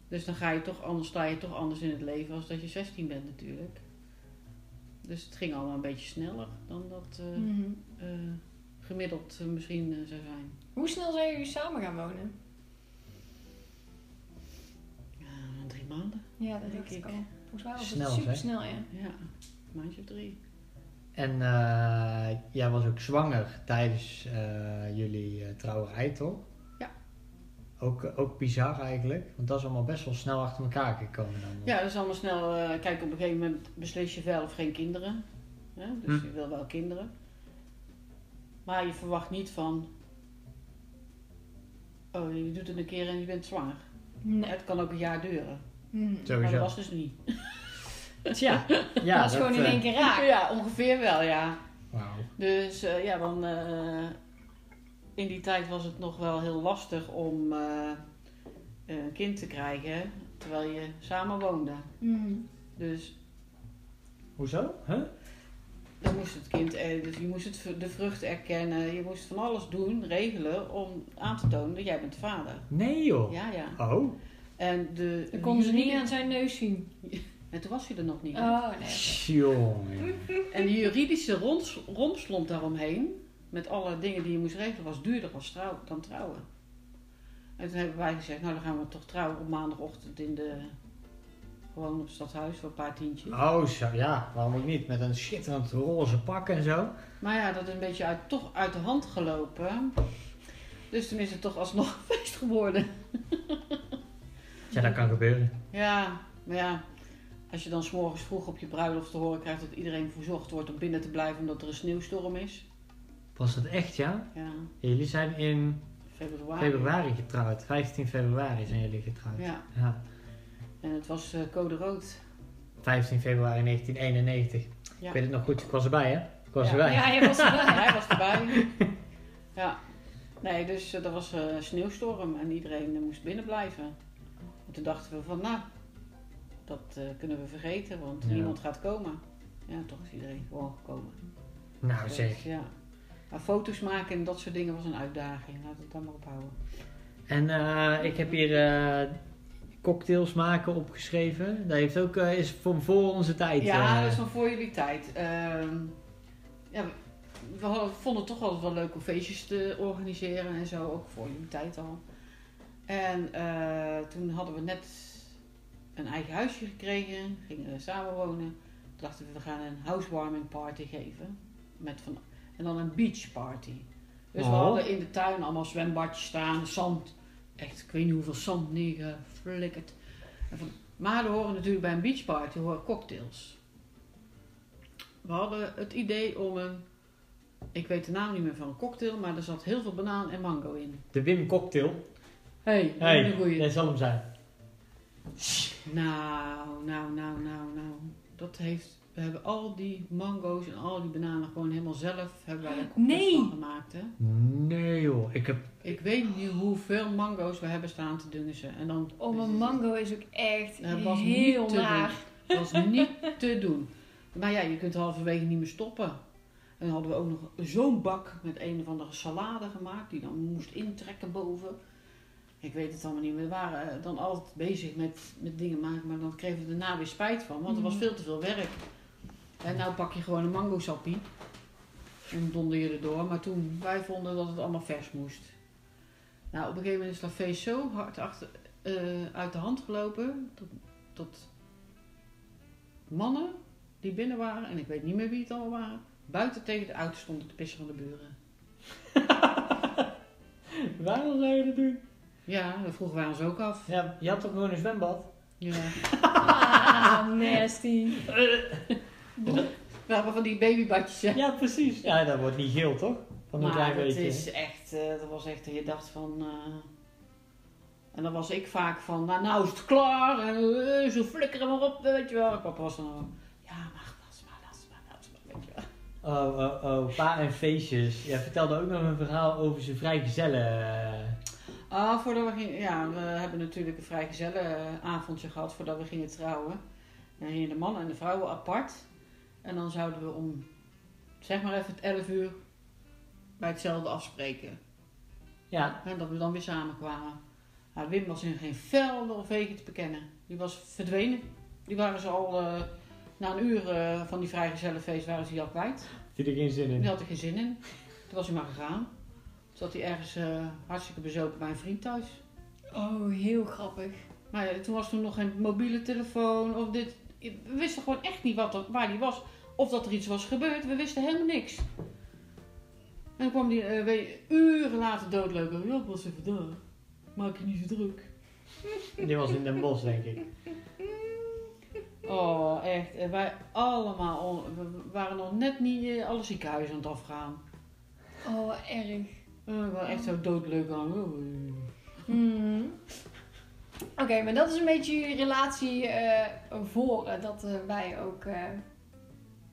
Dus dan ga je toch anders, sta je toch anders in het leven als dat je 16 bent natuurlijk. Dus het ging allemaal een beetje sneller dan dat eh, Mhm. eh, gemiddeld eh, misschien zou zijn. Hoe snel zijn jullie samen gaan wonen? Ja, drie maanden. Ja, dat Denk ik ik. al. Volgens mij was Snel, het super snel, ja. Ja, een maandje of drie. En eh, jij was ook zwanger tijdens eh, jullie eh, trouwerij, toch? Ja. Ook, ook bizar eigenlijk, want dat is allemaal best wel snel achter elkaar gekomen dan. Ja, dat is allemaal snel. eh kijk, op een gegeven moment beslis je wel of geen kinderen. Hè? Dus Hm. je wil wel kinderen. Maar je verwacht niet van. Oh, je doet het een keer en je bent zwanger. Nee. Het kan ook een jaar duren. Mhm. Maar dat Sowieso. was dus niet. [LAUGHS] Tja, ja, dat is gewoon in eh, één keer raak. Ja, ongeveer wel, ja. Wauw. Dus eh, ja, dan. eh, in die tijd was het nog wel heel lastig om eh, een kind te krijgen terwijl je samen woonde. Mhm. Dus Hoezo? Huh? dan moest het kind, dus je moest het, de vrucht erkennen, je moest van alles doen, regelen om aan te tonen dat jij bent de vader. Nee joh. Ja, ja. Oh. En de. Dan konden ze niet aan zijn neus zien. [LAUGHS] En toen was hij er nog niet. Oh, nee. Jongen. En de juridische romslomp daaromheen, met alle dingen die je moest regelen, was duurder als trouw, dan trouwen. En toen hebben wij gezegd, nou dan gaan we toch trouwen op maandagochtend in de, gewoon op het stadhuis voor een paar tientjes. Oh, zo, ja, waarom ook niet? Met een schitterend roze pak en zo. Maar ja, dat is een beetje uit, toch uit de hand gelopen. Dus toen is het toch alsnog een [LAUGHS] feest geworden. Ja, dat kan gebeuren. Ja, maar ja, als je dan s'morgens vroeg op je bruiloft te horen krijgt dat iedereen verzocht wordt om binnen te blijven omdat er een sneeuwstorm is. Was dat echt, ja? Ja, Jullie zijn in februari. februari getrouwd. 15 februari zijn jullie getrouwd. Ja, Ja. en het was eh, code rood. 15 februari 1991. Ja. Ik weet het nog goed, ik was erbij hè? Ik was Ja. erbij. Ja, je was erbij. [LAUGHS] Hij was erbij. ja. Nee, dus eh, er was eh, sneeuwstorm en iedereen moest binnen blijven. En toen dachten we van, nou, dat eh, kunnen we vergeten, want Ja. niemand gaat komen. Ja, toch is iedereen gewoon gekomen. Nou Dus, zeg. ja. Maar foto's maken en dat soort dingen was een uitdaging. We het dan maar ophouden. En eh, ik heb hier eh, cocktails maken opgeschreven. Dat heeft ook, is voor, voor onze tijd. Ja, dat is nog voor jullie tijd. Ehm, ja, we, hadden- vonden toch altijd wel leuk om feestjes te organiseren en zo, ook voor jullie tijd al. En toen hadden we net een eigen huisje gekregen, gingen we samen wonen. Toen dachten we, we gaan een housewarming party geven. Met van, en dan een beach party. Dus we Oh. hadden in de tuin allemaal zwembadjes staan, zand. Echt, ik weet niet hoeveel zand neergeflikkerd. Van, maar er horen natuurlijk bij een beachparty horen cocktails. We hadden het idee om een, ik weet de naam niet meer van een cocktail, maar er zat heel veel banaan en mango in. De Wim Cocktail. Hey, Hey, een goeie. dat zal hem zijn. Nou, nou, nou, nou, nou. Dat heeft, we hebben al die mango's en al die bananen gewoon helemaal zelf, hebben wij cocktails Nee. van gemaakt. Hè? Nee joh, ik heb... Ik weet niet hoeveel mango's we hebben staan te dungesen. En dan, Oh, een mango is ook echt heel niet te naar. Dat was niet te doen. Maar ja, je kunt halverwege niet meer stoppen. En dan hadden we ook nog zo'n bak met een of andere salade gemaakt, die dan moest intrekken boven. Ik weet het allemaal niet meer. We waren eh, dan altijd bezig met, met dingen maken, maar dan kregen we daarna weer spijt van, want er was Mhm. veel te veel werk. En nou pak je gewoon een mango sappie en donder je erdoor. Maar toen, wij vonden dat het allemaal vers moest. Nou, op een gegeven moment is dat feest zo hard achter, eh, uit de hand gelopen, dat mannen die binnen waren, en ik weet niet meer wie het allemaal waren, buiten tegen de auto stonden te pissen van de buren. [LAUGHS] Waarom zou je dat doen? Ja, dat vroegen wij ons ook af. Ja, je had toch gewoon een zwembad? Ja. [LAUGHS] Ah, nasty. We hebben van die babybadjes, hè. Ja, precies. Ja, dat wordt niet geel, toch? Van een Maar klein het beetje. is echt, eh, dat was echt, je dacht van... eh, en dan was ik vaak van, nou, nou is het klaar, en eh, zo flikkeren maar op, weet je wel. En papa was dan, ja, maar dat is maar, dat is maar, dat is maar, weet je wel. Oh, oh, oh, pa en feestjes. Jij vertelde ook nog een verhaal over zijn vrijgezellen. Eh, Ah, voordat we gingen, ja, we hebben natuurlijk een vrijgezellen avondje gehad voordat we gingen trouwen. Dan gingen de mannen en de vrouwen apart. En dan zouden we om, zeg maar even het 11 uur, bij hetzelfde afspreken. Ja, En dat we dan weer samenkwamen. Nou, Wim was in geen velden of wegen te bekennen. Die was verdwenen. Die waren ze al, eh, na een uur eh, van die vrijgezellenfeest waren ze die al kwijt. had hij er geen zin in. Die had er geen zin in. Toen was hij maar gegaan. Toen zat hij ergens eh, hartstikke bezopen bij een vriend thuis. Oh, heel grappig. Maar ja, toen was er nog geen mobiele telefoon of dit. We wisten gewoon echt niet wat er, waar die was. Of dat er iets was gebeurd. We wisten helemaal niks. En dan kwam die eh, weet je, uren later doodlopen. Ja, ik was even daar. Maak je niet zo druk. Die was in Den Bosch, denk ik. Oh, echt. En wij allemaal, on- we waren nog net niet eh, alle ziekenhuizen aan het afgaan. Oh, erg. Eh, we waren echt zo doodleuk aan. Oh, Hmm. Oké, maar dat is een beetje jullie relatie eh, voor eh, dat eh, wij ook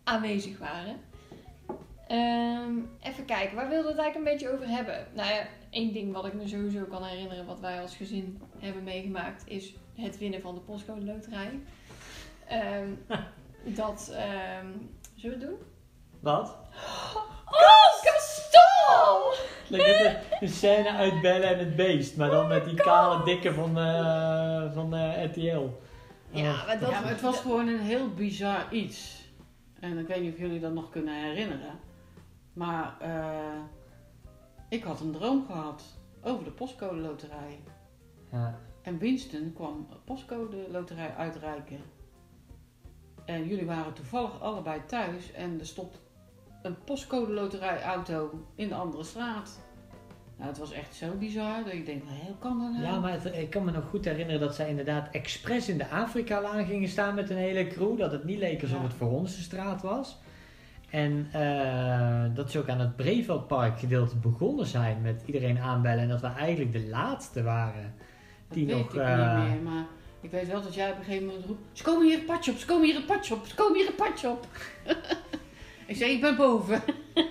aanwezig waren. Ehm, even kijken, waar wilden we het eigenlijk een beetje over hebben? Nou ja, één ding wat ik me sowieso kan herinneren wat wij als gezin hebben meegemaakt is het winnen van de postcode loterij. Ehm, [LAUGHS] dat, ehm, zullen we het doen? Wat? [LAUGHS] Oh, net een, een scène uit Belle en het Beest, maar dan met die kale dikke van, eh van eh, RTL. Ja, maar dat... ja, maar het was gewoon een heel bizar iets. En ik weet niet of jullie dat nog kunnen herinneren. Maar eh, ik had een droom gehad over de postcode loterij. Ja. En Winston kwam een postcode loterij uitreiken. En jullie waren toevallig allebei thuis en er stond een postcode loterij auto in de andere straat. Nou, het was echt zo bizar dat ik denk, "Hé, hoe kan dat nou? Ja, maar het- ik kan me nog goed herinneren dat zij inderdaad expres in de Afrika-laan gingen staan met een hele crew. Dat het niet leek alsof Ja. het voor ons de straat was. En eh, dat ze ook aan het Breveldpark gedeelte begonnen zijn met iedereen aanbellen. En dat we eigenlijk de laatste waren. Dat die weet nog, ik eh, niet meer, maar ik weet wel dat jij op een gegeven moment roept, ze komen hier het padje op, ze komen hier het padje op, ze komen hier het padje op. [LAUGHS] ik zei, ik ben boven. [LAUGHS]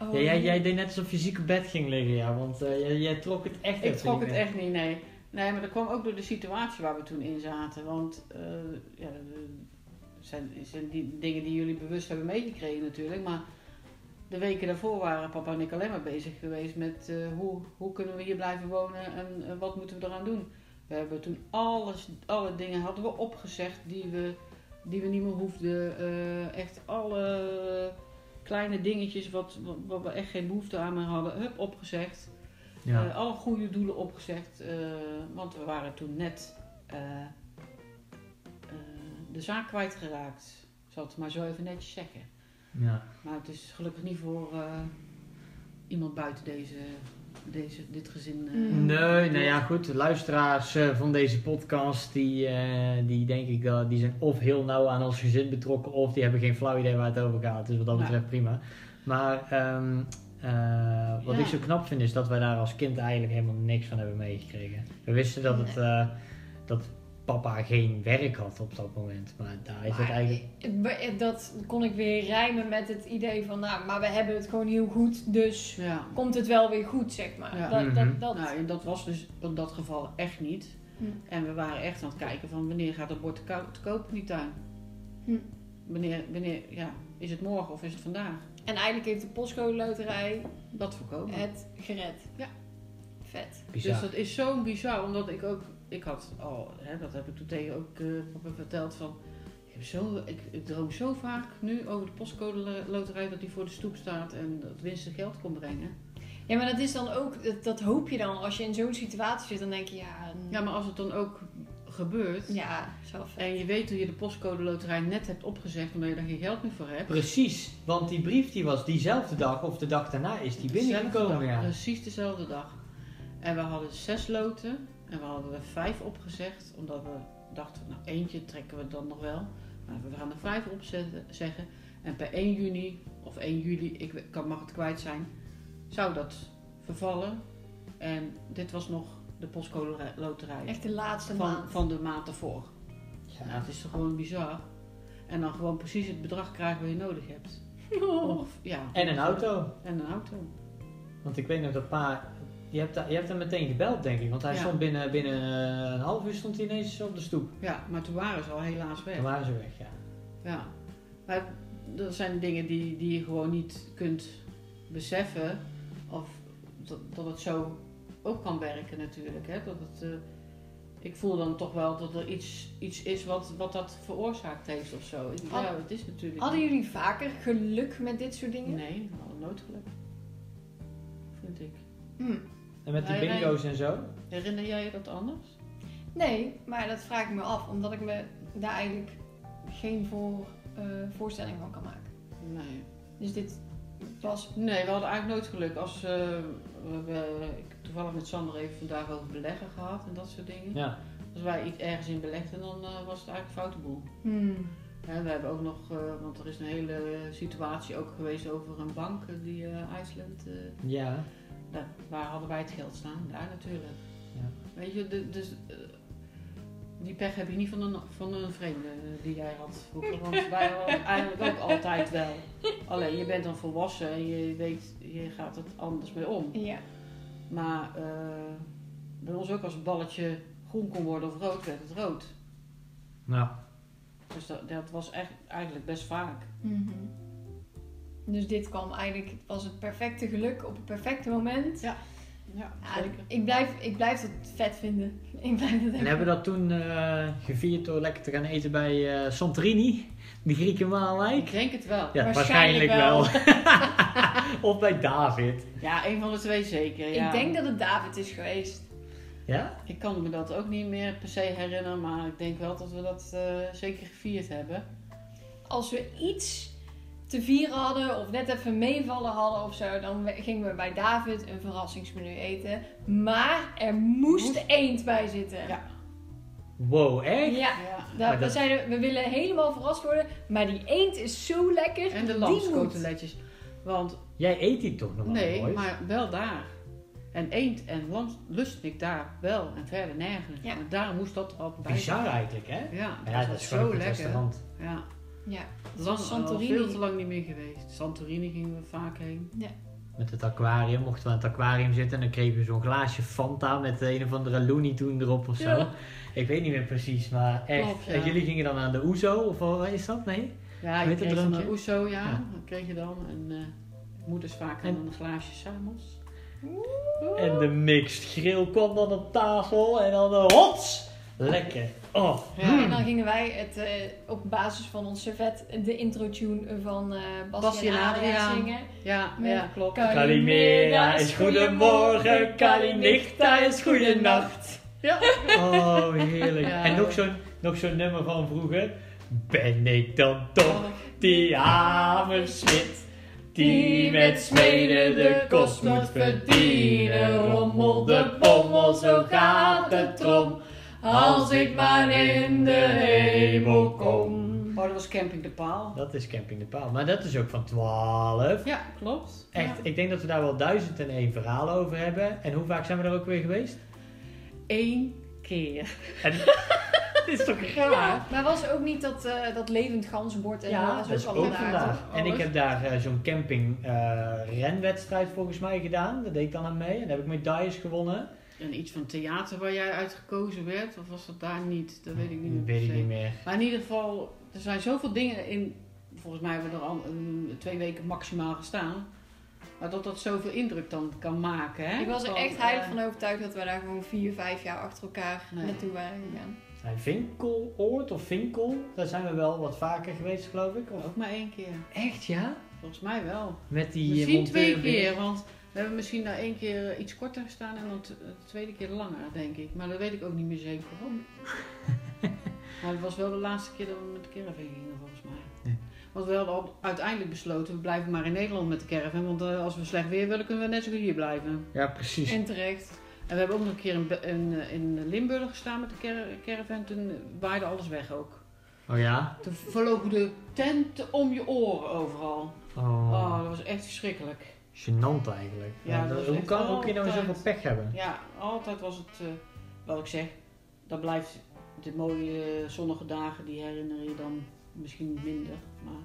Oh, Ja, jij, jij deed net alsof je ziek op bed ging liggen, ja. Want eh, jij, jij trok het echt Ik trok het echt niet, nee. Nee, maar dat kwam ook door de situatie waar we toen in zaten. Want eh ja, zijn, zijn die dingen die jullie bewust hebben meegekregen natuurlijk. Maar de weken daarvoor waren papa en ik alleen maar bezig geweest met eh, hoe, hoe kunnen we hier blijven wonen en wat moeten we eraan doen. We hebben toen alles, alle dingen hadden we opgezegd die we, die we niet meer hoefden. Eh, echt alle kleine dingetjes wat, wat, wat we echt geen behoefte aan meer hadden, hup, opgezegd. Ja. Eh, alle goede doelen opgezegd, eh, want we waren toen net de zaak kwijtgeraakt. Ik zal het maar zo even netjes zeggen. ja. Maar het is gelukkig niet voor iemand buiten deze, deze, dit gezin. eh, Mm. Nee, nou ja, goed. De luisteraars eh, van deze podcast, die, eh, die denk ik dat die zijn of heel nauw aan ons gezin betrokken, of die hebben geen flauw idee waar het over gaat. Dus wat dat Ja. betreft prima. Maar ehm, eh, wat Ja. ik zo knap vind, is dat wij daar als kind eigenlijk helemaal niks van hebben meegekregen. We wisten dat, het, eh, dat papa geen werk had op dat moment. Maar daar is het eigenlijk... eh, Dat kon ik weer rijmen met het idee van, nou, maar we hebben het gewoon heel goed, dus ja. komt het wel weer goed, zeg maar. Ja. Dat, Mhm. dat, dat, Nou, en dat was dus in dat geval echt niet. Hm. En we waren echt aan het kijken van wanneer gaat het bord te, ko- te koop in die tuin. Hm. Wanneer, wanneer, ja, is het morgen of is het vandaag? En eigenlijk heeft de postcode loterij Dat voorkomen. het gered. Ja. Vet. Bizar. Dus dat is zo bizar, omdat ik ook, ik had al, hè, dat heb ik toen tegen ook eh, papa verteld van, ik, heb zo, ik, ik droom zo vaak nu over de postcode lo- loterij dat die voor de stoep staat en dat winsten geld kon brengen. Ja, maar dat is dan ook, dat, dat hoop je dan. Als je in zo'n situatie zit, dan denk je, ja... Ja, maar als het dan ook gebeurt Ja, vet. en je weet dat je de postcode loterij net hebt opgezegd omdat je daar geen geld meer voor hebt. Precies, want die brief die was diezelfde dag of de dag daarna is die binnengekomen. Ja. Precies dezelfde dag. En we hadden zes loten en we hadden er vijf opgezegd omdat we dachten nou eentje trekken we dan nog wel. Maar we gaan er vijf op zetten, zeggen. En per 1 juni of 1 juli, ik kan, mag het kwijt zijn, zou dat vervallen. En dit was nog de postcode loterij Echt de laatste van, maand. van de maand ervoor. Nou, Ja. het is toch gewoon bizar. En dan gewoon precies het bedrag krijgen wat je nodig hebt. Oh. [LAUGHS] Of, ja. En een auto. En een auto. Want ik weet nog dat pa... Je hebt, daar- je hebt hem meteen gebeld, denk ik. Want hij Ja. stond binnen, binnen eh, een half uur stond hij ineens op de stoep. Ja, maar toen waren ze al helaas weg. Dan waren ze weg, ja. Ja. Maar dat zijn dingen die, die je gewoon niet kunt beseffen. Of dat, dat het zo ook kan werken natuurlijk. Hè? Dat het, eh, ik voel dan toch wel dat er iets, iets is wat, wat dat veroorzaakt heeft of zo. Ik, Had- ja, het is natuurlijk Hadden jullie vaker geluk met dit soort dingen? Nee, we hadden nooit geluk. Vind ik. Hm. En met die bingo's en zo. Herinner jij je dat anders? Nee, maar dat vraag ik me af, omdat ik me daar eigenlijk geen voor, eh, voorstelling van kan maken. Nee. Dus dit was. Nee, we hadden eigenlijk nooit geluk. Als, eh, we hebben ik heb toevallig met Sander even vandaag over beleggen gehad en dat soort dingen. Ja. Als wij iets ergens in belegden, dan eh, was het eigenlijk een foute boel. Hmm. Hè, we hebben ook nog, eh, want er is een hele situatie ook geweest over een bank die eh IJsland. eh, Ja. Waar hadden wij het geld staan? Daar natuurlijk. Ja. Weet je, de- dus eh, die pech heb je niet van een, van een vreemde eh, die jij had vroeger. Want wij hadden [LAUGHS] eigenlijk ook altijd wel. Alleen je bent dan volwassen en je weet, je gaat het anders mee om. Ja. Maar eh, bij ons ook als het balletje groen kon worden of rood, werd het rood. Nou. Dus dat, dat was echt, eigenlijk best vaak. Mhm. Dus dit kwam eigenlijk, het was het perfecte geluk op het perfecte moment. Ja. Ja, Ja, zeker. ik, blijf, ik blijf het vet vinden. [LAUGHS] Ik blijf het En hebben we dat toen eh, gevierd door lekker te gaan eten bij eh, Santorini? Die Grieke maalwijk? Ik denk het wel. Ja, Waarschijnlijk waarschijnlijk wel. [LAUGHS] [LAUGHS] of bij David. Ja, een van de twee zeker. Ja. Ik denk dat het David is geweest. Ja? Ik kan me dat ook niet meer per se herinneren, maar ik denk wel dat we dat eh, zeker gevierd hebben. Als we iets te vieren hadden of net even meevallen hadden of zo, dan gingen we bij David een verrassingsmenu eten. Maar er moest, Moest- eend bij zitten. Ja. Wow, echt? Ja, dat- zeiden we willen helemaal verrast worden, maar die eend is zo lekker. En de die lamskoteletjes. Want Jij eet die toch nog nee, maar wel daar. En eend en lam lust ik daar wel en verder nergens. Ja. Daar moest dat altijd bij Bizar eigenlijk, hè? Ja, dat, Ja, dat was is zo lekker. restaurant. Ja. Ja, Lang, was al Santorini. veel te lang niet meer geweest. Santorini gingen we vaak heen. Met het aquarium, mochten we aan het aquarium zitten en dan kregen we zo'n glaasje Fanta met een of andere Looney Tunes erop of zo. Ja. Ik weet niet meer precies, maar echt. Klopt, ja. En jullie gingen dan aan de Oezo, of wat is dat? Nee? Ja, je het kreeg dan een oeso, ja. Ja. Dat kreeg je dan. En eh moeders vaak En- dan een glaasje samos. En de mixed grill kwam dan op tafel en dan de hots! Lekker! Oh! Ja. En dan gingen wij het eh, op basis van ons servet de intro-tune van eh en en Adriaan Adriaan. zingen. Ja, Met- ja, klopt. Kalimera is goedemorgen, Kalinichta is goedenacht. Ja. Oh, heerlijk. Ja. En nog zo'n nog zo'n nummer van vroeger. Ben ik dan toch die avondsmid? Die met smeden de kost moet verdienen. Rommel de bommel, zo gaat het erom. Als ik maar in de hemel kom. Oh, dat was Camping de Paal. Dat is Camping de Paal. Maar dat is ook van 12. Ja, klopt. Echt, Ja. ik denk dat we daar wel duizend en één verhalen over hebben. En hoe vaak zijn we er ook weer geweest? Eén keer. En, [LAUGHS] dit is toch raar? Maar was ook niet dat, eh, dat levend gansbord en Ja, dat is allemaal ook daar, vandaag. En ik Alles. heb daar eh, zo'n camping eh, renwedstrijd volgens mij gedaan. Dat deed ik dan aan mee. En daar heb ik medailles gewonnen. En iets van theater waar jij uitgekozen werd, of was dat daar niet? Dat weet ik niet meer. Weet ik niet meer. Maar in ieder geval, er zijn zoveel dingen in. Volgens mij hebben we er al een, twee weken maximaal gestaan. Maar dat dat zoveel indruk dan kan maken. Hè? Ik was er Van, echt heilig eh, van overtuigd dat we daar gewoon vier, vijf jaar achter elkaar Nee. naartoe waren gegaan. Zijn Vinkeloord of Vinkel, daar zijn we wel wat vaker geweest geloof ik. Of... Ook maar één keer. Echt ja? Volgens mij wel. Met die eh, misschien twee keer, want we hebben misschien daar één keer eh, iets korter gestaan en dan t- de tweede keer langer, denk ik. Maar dat weet ik ook niet meer zeker waarom. [LAUGHS] maar het was wel de laatste keer dat we met de caravan gingen, volgens mij. Ja. Want we hadden al uiteindelijk besloten, we blijven maar in Nederland met de caravan. Want eh, als we slecht weer willen, kunnen we net zo goed hier blijven. Ja, precies. En terecht. En we hebben ook nog een keer in, in, eh, in Limburg gestaan met de car- caravan. Toen waaide alles weg ook. Oh ja? Toen vlogen de tenten om je oren overal. Oh, Oh, dat was echt verschrikkelijk. Gênant eigenlijk. Ja, dat hoe kan kun je nou zoveel pech hebben? Ja, altijd was het, eh, wat ik zeg, dat blijft de mooie zonnige dagen, die herinner je dan misschien minder. Maar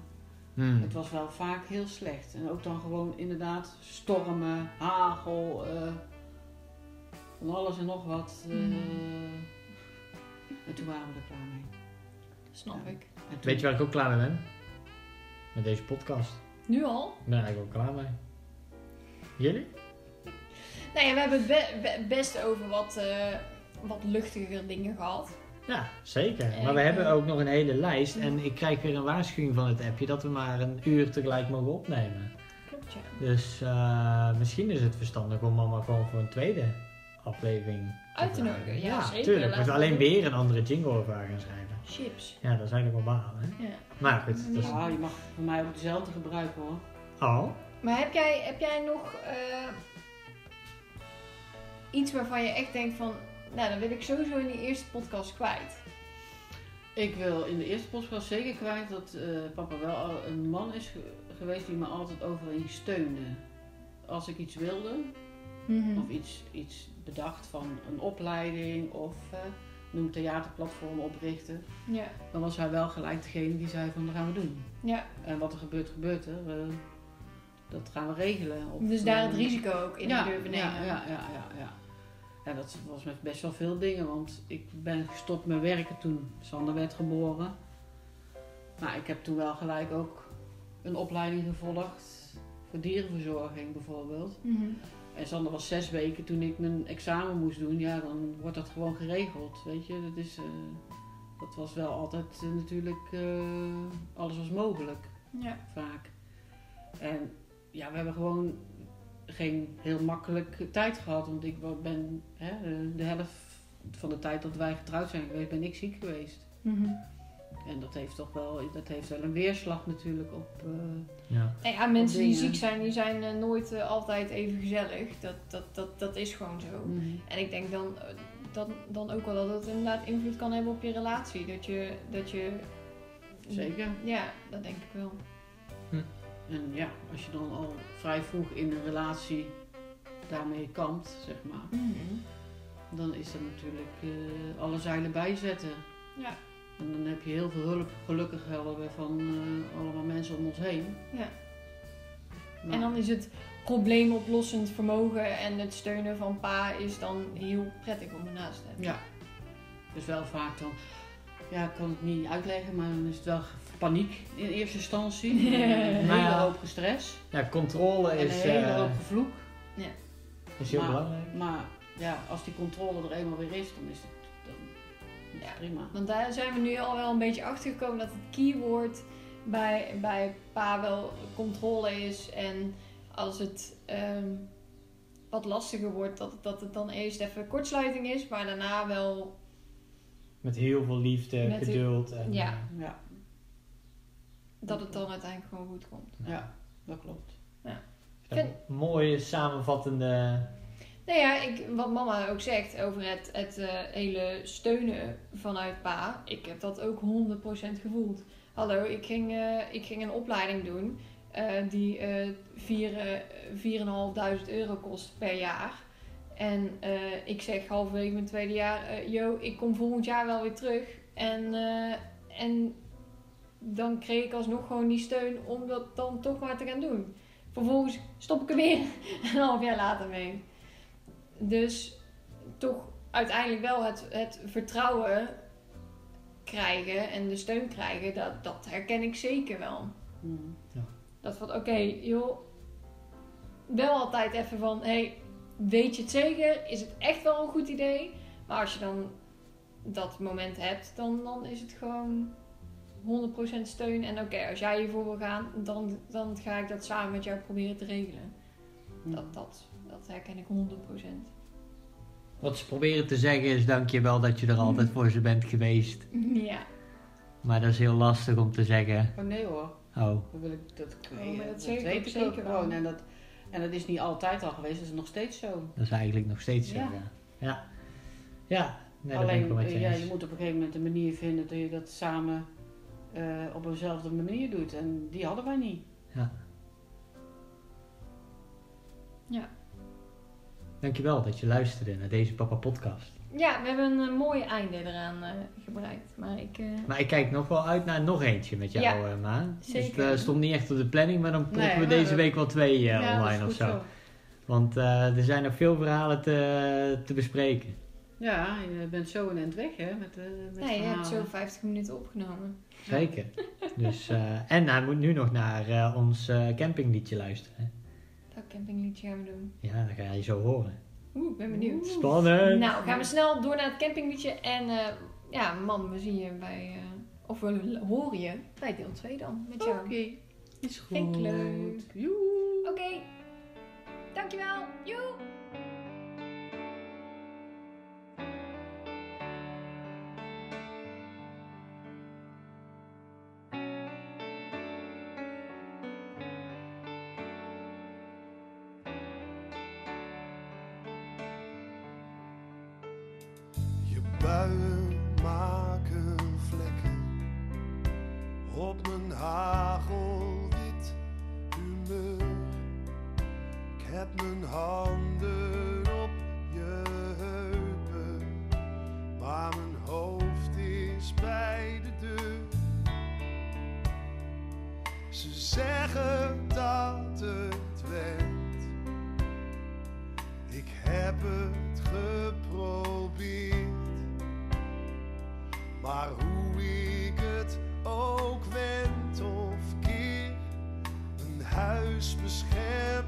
Hmm. het was wel vaak heel slecht. En ook dan gewoon inderdaad stormen, hagel, eh, van alles en nog wat. eh. Mhm. En toen waren we er klaar mee. Snap ik. Toen- Weet je waar ik ook klaar mee ben? Met deze podcast. Nu al? Ik ben er eigenlijk ook klaar mee. Jullie? Nou ja, we hebben het be- be- best over wat, eh, wat luchtiger dingen gehad. Ja, zeker. En, Maar we hebben eh, ook nog een hele lijst. En ik krijg weer een waarschuwing van het appje dat we maar een uur tegelijk mogen opnemen. Klopt, ja. Dus eh, misschien is het verstandig om mama gewoon voor een tweede aflevering Uit te nodigen, ja, zeker. Tuurlijk. We alleen doen. weer een andere jingle over haar gaan schrijven. Chips. Ja, dat is eigenlijk wel balen, hè? Ja. Maar goed, dat is... Ja, je mag voor mij ook dezelfde gebruiken hoor. Oh, Maar heb jij, heb jij nog eh, iets waarvan je echt denkt van... Nou, dan wil ik sowieso in die eerste podcast kwijt. Ik wil in de eerste podcast zeker kwijt dat eh, papa wel een man is ge- geweest die me altijd overal steunde. Als ik iets wilde, Mhm. of iets, iets bedacht van een opleiding of eh, noem theaterplatform oprichten, Ja, dan was hij wel gelijk degene die zei van dat gaan we doen. ja. En wat er gebeurt, gebeurt er. Dat gaan we regelen. Of, Dus daar het eh, risico ook in ja, durven nemen. Ja, ja, ja, ja, ja. Ja, dat was met best wel veel dingen, want ik ben gestopt met werken toen Sander werd geboren. Maar ik heb toen wel gelijk ook een opleiding gevolgd voor dierenverzorging bijvoorbeeld. Mhm. En Sander was zes weken toen ik mijn examen moest doen. Ja, dan wordt dat gewoon geregeld, weet je. Dat, is, eh, dat was wel altijd eh, natuurlijk, alles was mogelijk ja. vaak. En ja, we hebben gewoon geen heel makkelijk tijd gehad. Want ik ben hè, de- de helft van de tijd dat wij getrouwd zijn geweest, ben ik ziek geweest. Mhm. En dat heeft toch wel, dat heeft wel een weerslag natuurlijk op. eh, ja. Nou ja, mensen die ziek zijn, die zijn eh, nooit eh, altijd even gezellig. Dat, dat, dat, dat is gewoon zo. mhm. En ik denk dan, eh, dan, dan ook wel dat het inderdaad invloed kan hebben op je relatie. Dat je, dat je... Zeker. Ja, dat denk ik wel. En ja, als je dan al vrij vroeg in een relatie daarmee kampt, zeg maar, dan is dat natuurlijk eh, alle zeilen bijzetten. Ja. En dan heb je heel veel hulp, gelukkig wel weer van eh, allemaal mensen om ons heen. Ja. Maar- En dan is het probleemoplossend vermogen en het steunen van pa is dan heel prettig om ernaast te hebben. Ja. Dus wel vaak dan, ja, ik kan het niet uitleggen, maar dan is het wel paniek in eerste instantie. [LAUGHS] een hele ja. hoop stress. ja, controle En een is, hele eh, hoop gevloek. is heel maar, belangrijk. Maar ja, als die controle er eenmaal weer is, dan is het, is Ja. prima. Want daar zijn we nu al wel een beetje achter gekomen dat het keyword bij, bij pa wel controle is. En als het ehm, wat lastiger wordt, dat, dat het dan eerst even kortsluiting is, maar daarna wel. Met heel veel liefde, Met geduld. En, Ja. eh, Ja, dat het dan uiteindelijk gewoon goed komt. ja, dat klopt. een mooie samenvattende... Nou ja, ik, wat mama ook zegt over het, het eh, hele steunen vanuit pa, ik heb dat ook 100% gevoeld. Hallo, ik ging, eh, ik ging een opleiding doen eh, die eh vier, eh, 4.500 euro kost per jaar. En ik zeg halverwege mijn tweede jaar, yo, ik kom volgend jaar wel weer terug. En, en dan kreeg ik alsnog gewoon die steun om dat dan toch maar te gaan doen. Vervolgens stop ik er weer [LAUGHS] een half jaar later mee. Dus toch uiteindelijk wel het, het vertrouwen krijgen en de steun krijgen, dat, dat herken ik zeker wel. Mm. Dat van oké, joh, wel altijd even van, hey, weet je het zeker? Is het echt wel een goed idee? Maar als je dan dat moment hebt, dan, dan is het gewoon 100% steun. En oké, als jij hiervoor wil gaan, dan, dan ga ik dat samen met jou proberen te regelen. Mm. Dat, dat, dat herken ik 100%. Wat ze proberen te zeggen is dankjewel dat je er altijd voor ze bent geweest. [LAUGHS] Ja. Maar dat is heel lastig om te zeggen. Oh nee hoor, Oh, dat wil ik, dat, Oh, maar dat ik weet ik zeker ook wel. gewoon. En dat, En dat is niet altijd al geweest, dat is nog steeds zo. Dat is eigenlijk nog steeds zo, Ja. ja. Ja, ja. Nee, dat ben ik Alleen, wel met je ja, eens. je moet op een gegeven moment een manier vinden dat je dat samen eh, op eenzelfde manier doet. En die hadden wij niet. Dankjewel dat je luisterde naar deze Papa podcast. Ja, we hebben een eh, mooi einde eraan eh, gebruikt. Maar ik... eh, Maar ik kijk nog wel uit naar nog eentje met jou, Ja, eh, Ma. Dus zeker. het eh, stond niet echt op de planning, maar dan proppen Nee, we maar deze dat- week wel twee eh, ja, dat is online of goed zo. Want eh, er zijn nog veel verhalen te, te bespreken. Ja, je bent zo een end weg hè, met, eh met nee, je hebt zo 50 minuten opgenomen. Zeker. [LAUGHS] dus, eh, en hij moet nu nog naar eh, ons eh, campingliedje luisteren. Welk campingliedje gaan we doen? Ja, dat ga je zo horen. Oeh, ik ben benieuwd. Spannend! Nou, gaan we snel door naar het campingliedje. En eh, ja, mam, we zien je bij... eh, of we horen je bij deel 2 dan, met jou. Oké, is goed. Vind ik leuk. Oké, dankjewel. Joe! Heb het geprobeerd. Maar hoe ik het ook wend of keer, een huis beschermt